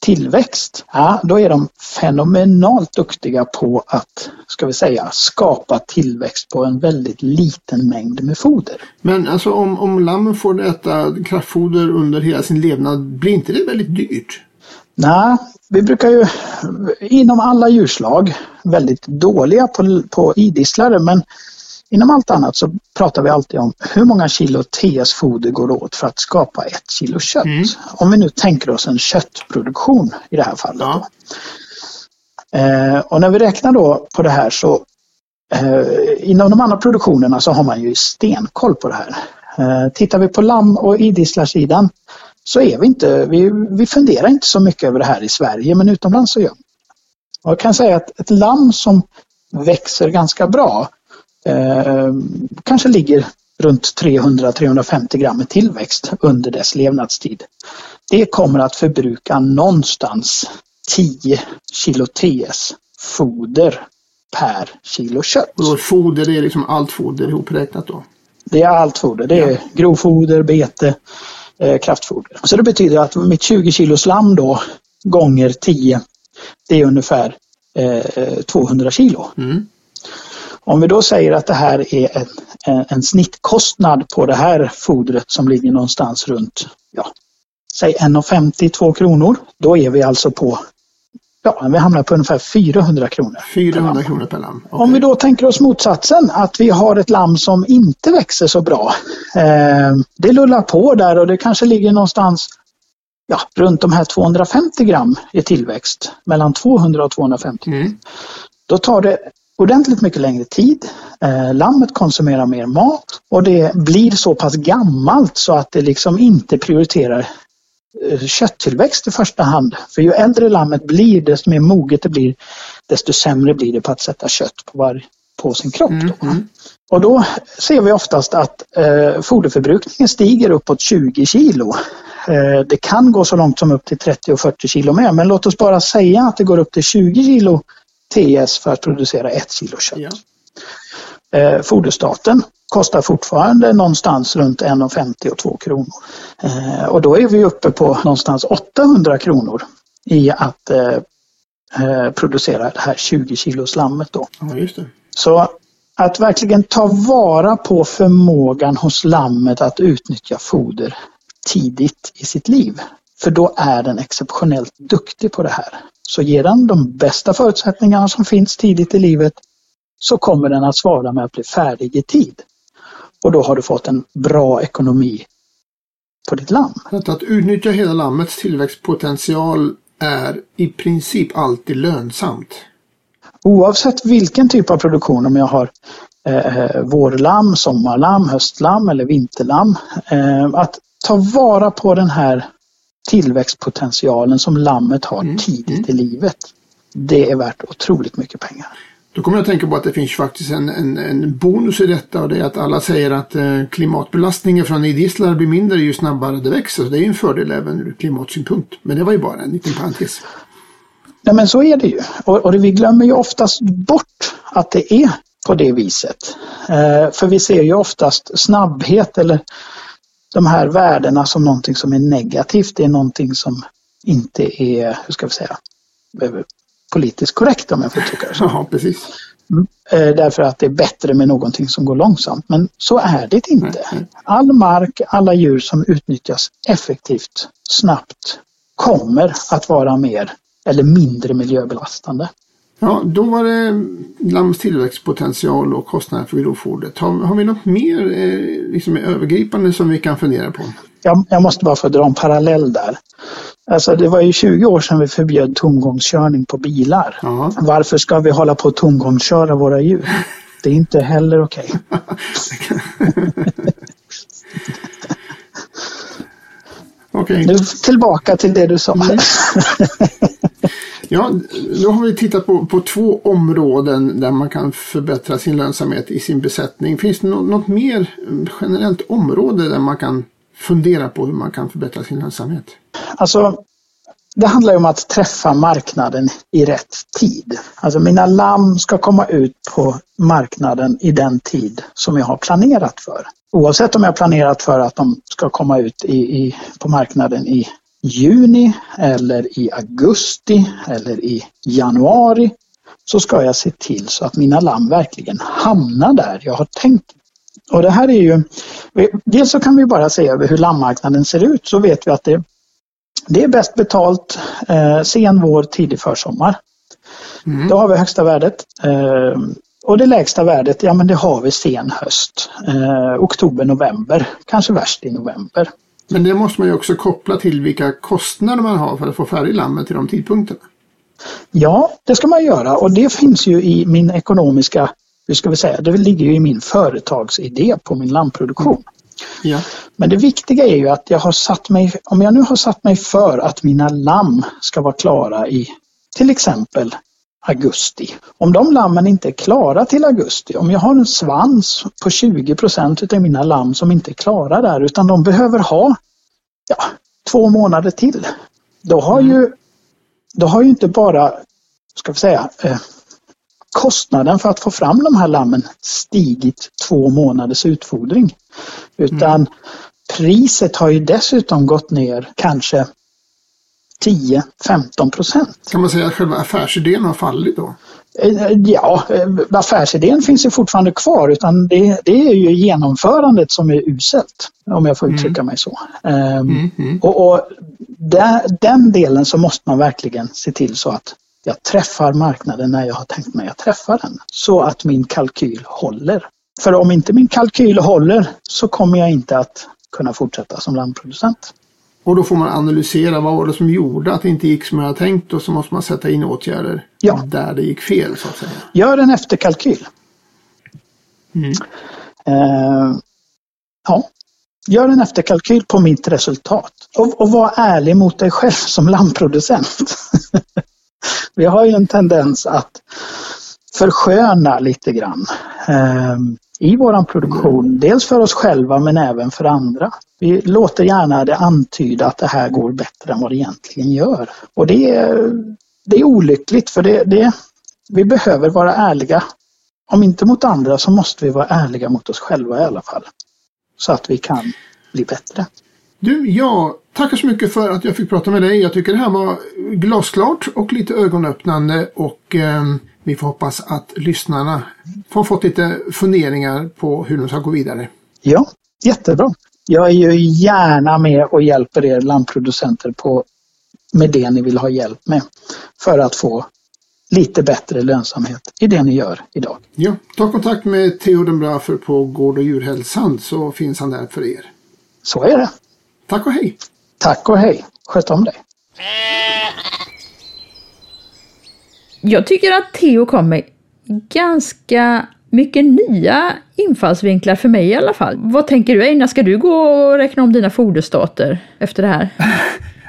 tillväxt, ja, då är de fenomenalt duktiga på att, ska vi säga, skapa tillväxt på en väldigt liten mängd med foder. Men alltså om, om lammen får äta kraftfoder under hela sin levnad, blir inte det väldigt dyrt? Nej, vi brukar ju inom alla djurslag väldigt dåliga på, på idisslare men inom allt annat så pratar vi alltid om hur många kilo TS-foder går åt för att skapa ett kilo kött. Mm. Om vi nu tänker oss en köttproduktion i det här fallet. Ja. Eh, och när vi räknar då på det här så eh, inom de andra produktionerna så har man ju stenkoll på det här. Eh, tittar vi på lamm och idisslarsidan så är vi inte, vi, vi funderar inte så mycket över det här i Sverige men utomlands så gör vi. Jag kan säga att ett lamm som växer ganska bra eh, kanske ligger runt 300-350 gram i tillväxt under dess levnadstid. Det kommer att förbruka någonstans 10 kilo TS foder per kilo kött. Och foder är liksom allt foder ihopräknat då? Det är allt foder. Det är ja. grovfoder, bete, eh, kraftfoder. Så det betyder att mitt 20 kilo slam då gånger 10 det är ungefär eh, 200 kilo. Mm. Om vi då säger att det här är en, en, snittkostnad på det här fodret som ligger någonstans runt, ja, säg 1,50-2 kronor. Då är vi alltså på Ja, vi hamnar på ungefär 400 kronor. 400 kronor per lamm. Okay. Om vi då tänker oss motsatsen, att vi har ett lamm som inte växer så bra. Eh, det lullar på där och det kanske ligger någonstans ja, runt de här 250 gram i tillväxt. Mellan 200 och 250. Mm. Då tar det ordentligt mycket längre tid. Eh, lammet konsumerar mer mat och det blir så pass gammalt så att det liksom inte prioriterar Eh, kötttillväxt i första hand. För ju äldre lammet blir, desto mer moget det blir, desto sämre blir det på att sätta kött på, var, på sin kropp. Mm, mm. Och då ser vi oftast att eh, foderförbrukningen stiger uppåt 20 kilo. Eh, det kan gå så långt som upp till 30 och 40 kilo med, men låt oss bara säga att det går upp till 20 kilo TS för att producera ett kilo kött. Ja. Eh, foderstaten kostar fortfarande någonstans runt 1,50 och 2 kronor. Eh, och då är vi uppe på någonstans 800 kronor i att eh, eh, producera det här 20 kilos lammet då. Ja. Så att verkligen ta vara på förmågan hos lammet att utnyttja foder tidigt i sitt liv. För då är den exceptionellt duktig på det här. Så ger den de bästa förutsättningarna som finns tidigt i livet så kommer den att svara med att bli färdig i tid. Och då har du fått en bra ekonomi på ditt lamm. Att utnyttja hela lammets tillväxtpotential är i princip alltid lönsamt. Oavsett vilken typ av produktion, om jag har eh, vårlamm, sommarlamm, höstlamm eller vinterlamm. Eh, att ta vara på den här tillväxtpotentialen som lammet har mm. tidigt mm. i livet. Det är värt otroligt mycket pengar. Då kommer jag att tänka på att det finns faktiskt en, en, en bonus i detta och det är att alla säger att eh, klimatbelastningen från idisslar blir mindre ju snabbare det växer. Så det är en fördel även ur klimatsynpunkt. Men det var ju bara en liten parentes. Ja men så är det ju. Och, och vi glömmer ju oftast bort att det är på det viset. Eh, för vi ser ju oftast snabbhet eller de här värdena som någonting som är negativt. Det är någonting som inte är, hur ska vi säga, politiskt korrekt om jag får uttrycka det så. Ja, precis. Mm. Eh, därför att det är bättre med någonting som går långsamt. Men så är det inte. All mark, alla djur som utnyttjas effektivt, snabbt, kommer att vara mer eller mindre miljöbelastande. Ja, då var det lams tillväxtpotential och kostnader för grovfodret. Har, har vi något mer eh, liksom övergripande som vi kan fundera på? Jag, jag måste bara få dra en parallell där. Alltså det var ju 20 år sedan vi förbjöd tomgångskörning på bilar. Ja. Varför ska vi hålla på att tomgångsköra våra djur? Det är inte heller okej. Okay. Nu tillbaka till det du sa. Ja, då har vi tittat på, på två områden där man kan förbättra sin lönsamhet i sin besättning. Finns det något, något mer generellt område där man kan fundera på hur man kan förbättra sin lönsamhet? Alltså, det handlar ju om att träffa marknaden i rätt tid. Alltså mina lamm ska komma ut på marknaden i den tid som jag har planerat för. Oavsett om jag har planerat för att de ska komma ut i, i, på marknaden i juni eller i augusti eller i januari så ska jag se till så att mina lamm verkligen hamnar där jag har tänkt. Och det här är ju, dels så kan vi bara se över hur lammarknaden ser ut så vet vi att det Det är bäst betalt eh, sen vår, tidig försommar. Mm. Då har vi högsta värdet. Eh, och det lägsta värdet, ja men det har vi sen höst. Eh, oktober, november. Kanske värst i november. Men det måste man ju också koppla till vilka kostnader man har för att få färdig lammet till de tidpunkterna. Ja, det ska man göra och det finns ju i min ekonomiska, hur ska vi säga, det ligger ju i min företagsidé på min lammproduktion. Ja. Men det viktiga är ju att jag har satt mig, om jag nu har satt mig för att mina lamm ska vara klara i till exempel augusti. Om de lammen inte är klara till augusti, om jag har en svans på 20 procent av mina lamm som inte är klara där utan de behöver ha ja, två månader till. Då har ju då har ju inte bara, ska vi säga, eh, kostnaden för att få fram de här lammen stigit två månaders utfodring. Utan priset har ju dessutom gått ner kanske 10-15 procent. Kan man säga att själva affärsidén har fallit då? Eh, Ja, eh, affärsidén finns ju fortfarande kvar utan det, det är ju genomförandet som är uselt. Om jag får uttrycka mig så. Ehm, Mm, mm. Och, och där, den delen så måste man verkligen se till så att jag träffar marknaden när jag har tänkt mig att träffa den. Så att min kalkyl håller. För om inte min kalkyl håller så kommer jag inte att kunna fortsätta som landproducent. Och då får man analysera vad var det som gjorde att det inte gick som jag hade tänkt och så måste man sätta in åtgärder Ja. där det gick fel så att säga. Gör en efterkalkyl. Mm. Eh, ja. Gör en efterkalkyl på mitt resultat. Och, och var ärlig mot dig själv som lammproducent. Vi har ju en tendens att försköna lite grann eh, i våran produktion. Dels för oss själva men även för andra. Vi låter gärna det antyda att det här går bättre än vad det egentligen gör. Och det är, det är olyckligt för det, det, vi behöver vara ärliga om inte mot andra så måste vi vara ärliga mot oss själva i alla fall. Så att vi kan bli bättre. Du, jag tackar så mycket för att jag fick prata med dig. Jag tycker det här var glasklart och lite ögonöppnande och eh, vi får hoppas att lyssnarna har fått lite funderingar på hur de ska gå vidare. Ja, jättebra. Jag är ju gärna med och hjälper er landproducenter på, med det ni vill ha hjälp med. För att få lite bättre lönsamhet i det ni gör idag. Ja, ta kontakt med Theo den Braffer på Gård och djurhälsan så finns han där för er. Så är det. Tack och hej! Tack och hej. Sköt om dig. Jag tycker att Theo kom med ganska mycket nya infallsvinklar för mig i alla fall. Vad tänker du Einar, ska du gå och räkna om dina foderstater efter det här?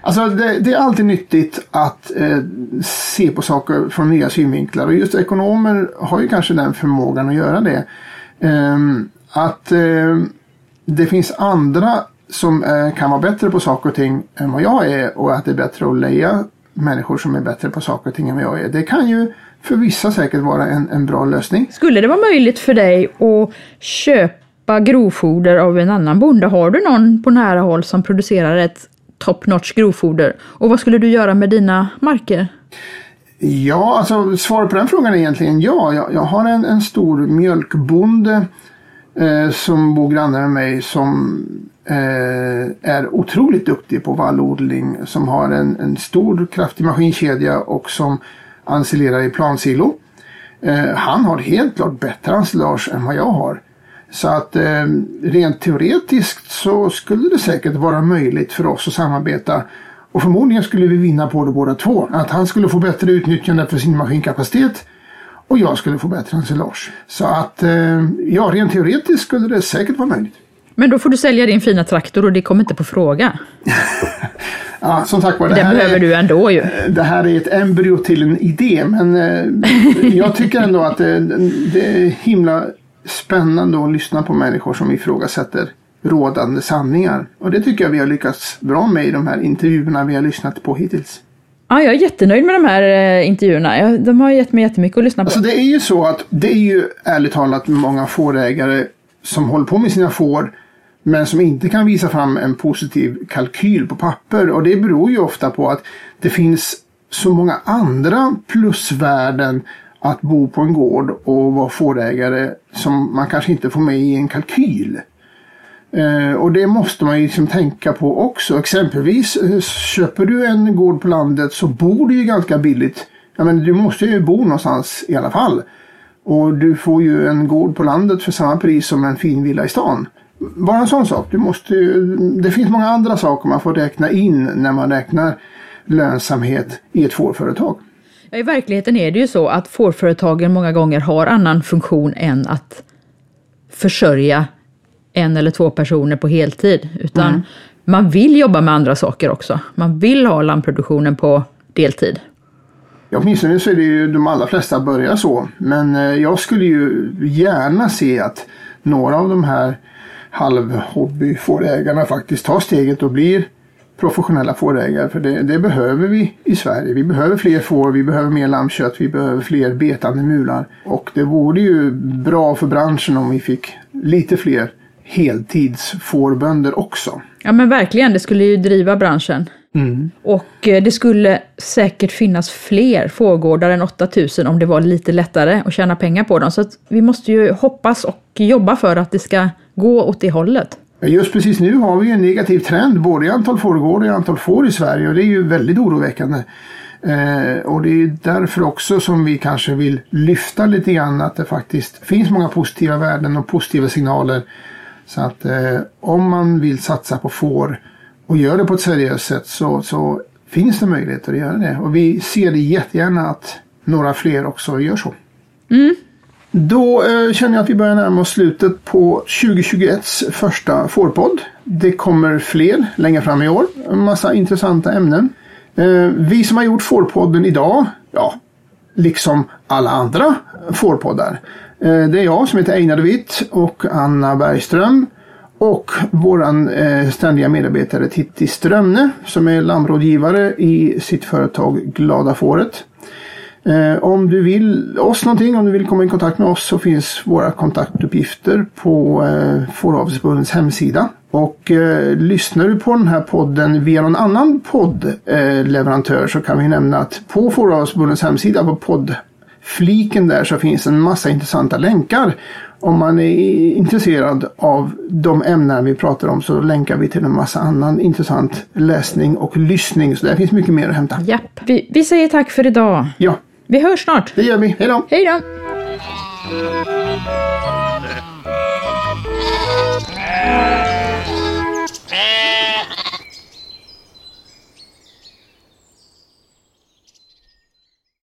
Alltså det, det är alltid nyttigt att eh, se på saker från nya synvinklar och just ekonomer har ju kanske den förmågan att göra det. Eh, att eh, det finns andra som eh, kan vara bättre på saker och ting än vad jag är och att det är bättre att leja människor som är bättre på saker och ting än vad jag är. Det kan ju för vissa säkert vara en, en bra lösning. Skulle det vara möjligt för dig att köpa grovfoder av en annan bonde? Har du någon på nära håll som producerar ett top notch grovfoder? Och vad skulle du göra med dina marker? Ja, alltså svaret på den frågan är egentligen ja. Jag, jag har en, en stor mjölkbonde eh, som bor granne med mig som Eh, är otroligt duktig på vallodling. Som har en, en stor kraftig maskinkedja och som ensilerar i plansilo. Eh, han har helt klart bättre ensilage än vad jag har. Så att eh, rent teoretiskt så skulle det säkert vara möjligt för oss att samarbeta. Och förmodligen skulle vi vinna på det båda två. Att han skulle få bättre utnyttjande för sin maskinkapacitet och jag skulle få bättre ensilage. Så att eh, ja, rent teoretiskt skulle det säkert vara möjligt. Men då får du sälja din fina traktor och det kommer inte på fråga. Ja, som sagt var, det här, behöver är, du ändå ju. det här är ett embryo till en idé. Men eh, jag tycker ändå att det, det är himla spännande att lyssna på människor som ifrågasätter rådande sanningar. Och det tycker jag vi har lyckats bra med i de här intervjuerna vi har lyssnat på hittills. Ja, jag är jättenöjd med de här eh, intervjuerna. De har gett mig jättemycket att lyssna på. Alltså det är ju så att det är ju ärligt talat många fårägare som håller på med sina får men som inte kan visa fram en positiv kalkyl på papper. Och det beror ju ofta på att det finns så många andra plusvärden att bo på en gård och vara fårägare som man kanske inte får med i en kalkyl. Eh, och det måste man ju liksom tänka på också. Exempelvis eh, köper du en gård på landet så bor du ju ganska billigt. Ja, men du måste ju bo någonstans i alla fall. Och du får ju en gård på landet för samma pris som en fin villa i stan. Bara en sån sak. Du måste ju, det finns många andra saker man får räkna in när man räknar lönsamhet i ett fårföretag. Ja, I verkligheten är det ju så att fårföretagen många gånger har annan funktion än att försörja en eller två personer på heltid. Utan mm. man vill jobba med andra saker också. Man vill ha lammproduktionen på deltid. Ja, åtminstone så är det ju de allra flesta börjar så. Men eh, jag skulle ju gärna se att några av de här halvhobbyfårägarna faktiskt tar steget och blir professionella fårägare. För det, det, behöver vi i Sverige. Vi behöver fler får, vi behöver mer lammkött, vi behöver fler betande mular. Och det vore ju bra för branschen om vi fick lite fler heltidsfårbönder också. Ja men verkligen, det skulle ju driva branschen. Mm. Och eh, det skulle säkert finnas fler fårgårdar än 8000 om det var lite lättare att tjäna pengar på dem. Så vi måste ju hoppas och jobba för att det ska gå åt det hållet. Just precis nu har vi en negativ trend både i antal fårgårdar och i antal får i Sverige och det är ju väldigt oroväckande. Eh, och det är därför också som vi kanske vill lyfta lite grann att det faktiskt finns många positiva värden och positiva signaler. Så att eh, om man vill satsa på får och gör det på ett seriöst sätt så, så finns det möjligheter att göra det. Och vi ser det jättegärna att några fler också gör så. Mm. Då eh, känner jag att vi börjar närma oss slutet på 2021s första fårpodd. Det kommer fler längre fram i år. En massa intressanta ämnen. Eh, vi som har gjort fårpodden idag, ja, liksom alla andra fårpoddar. Eh, det är jag som heter Einar Witt och Anna Bergström. Och våran eh, ständiga medarbetare Titti Strömne som är lammrådgivare i sitt företag Glada Fåret. Eh, om du vill oss någonting, om du vill komma i kontakt med oss så finns våra kontaktuppgifter på eh, Fåravelsförbundets hemsida. Och eh, lyssnar du på den här podden via någon annan poddleverantör eh, så kan vi nämna att på Fåravelsförbundets hemsida på poddfliken där så finns en massa intressanta länkar. Om man är intresserad av de ämnen vi pratar om så länkar vi till en massa annan intressant läsning och lyssning. Så där finns mycket mer att hämta. Japp. Vi, vi säger tack för idag. Ja. Vi hörs snart. Det gör vi. Hej då. Hej då. Yeah.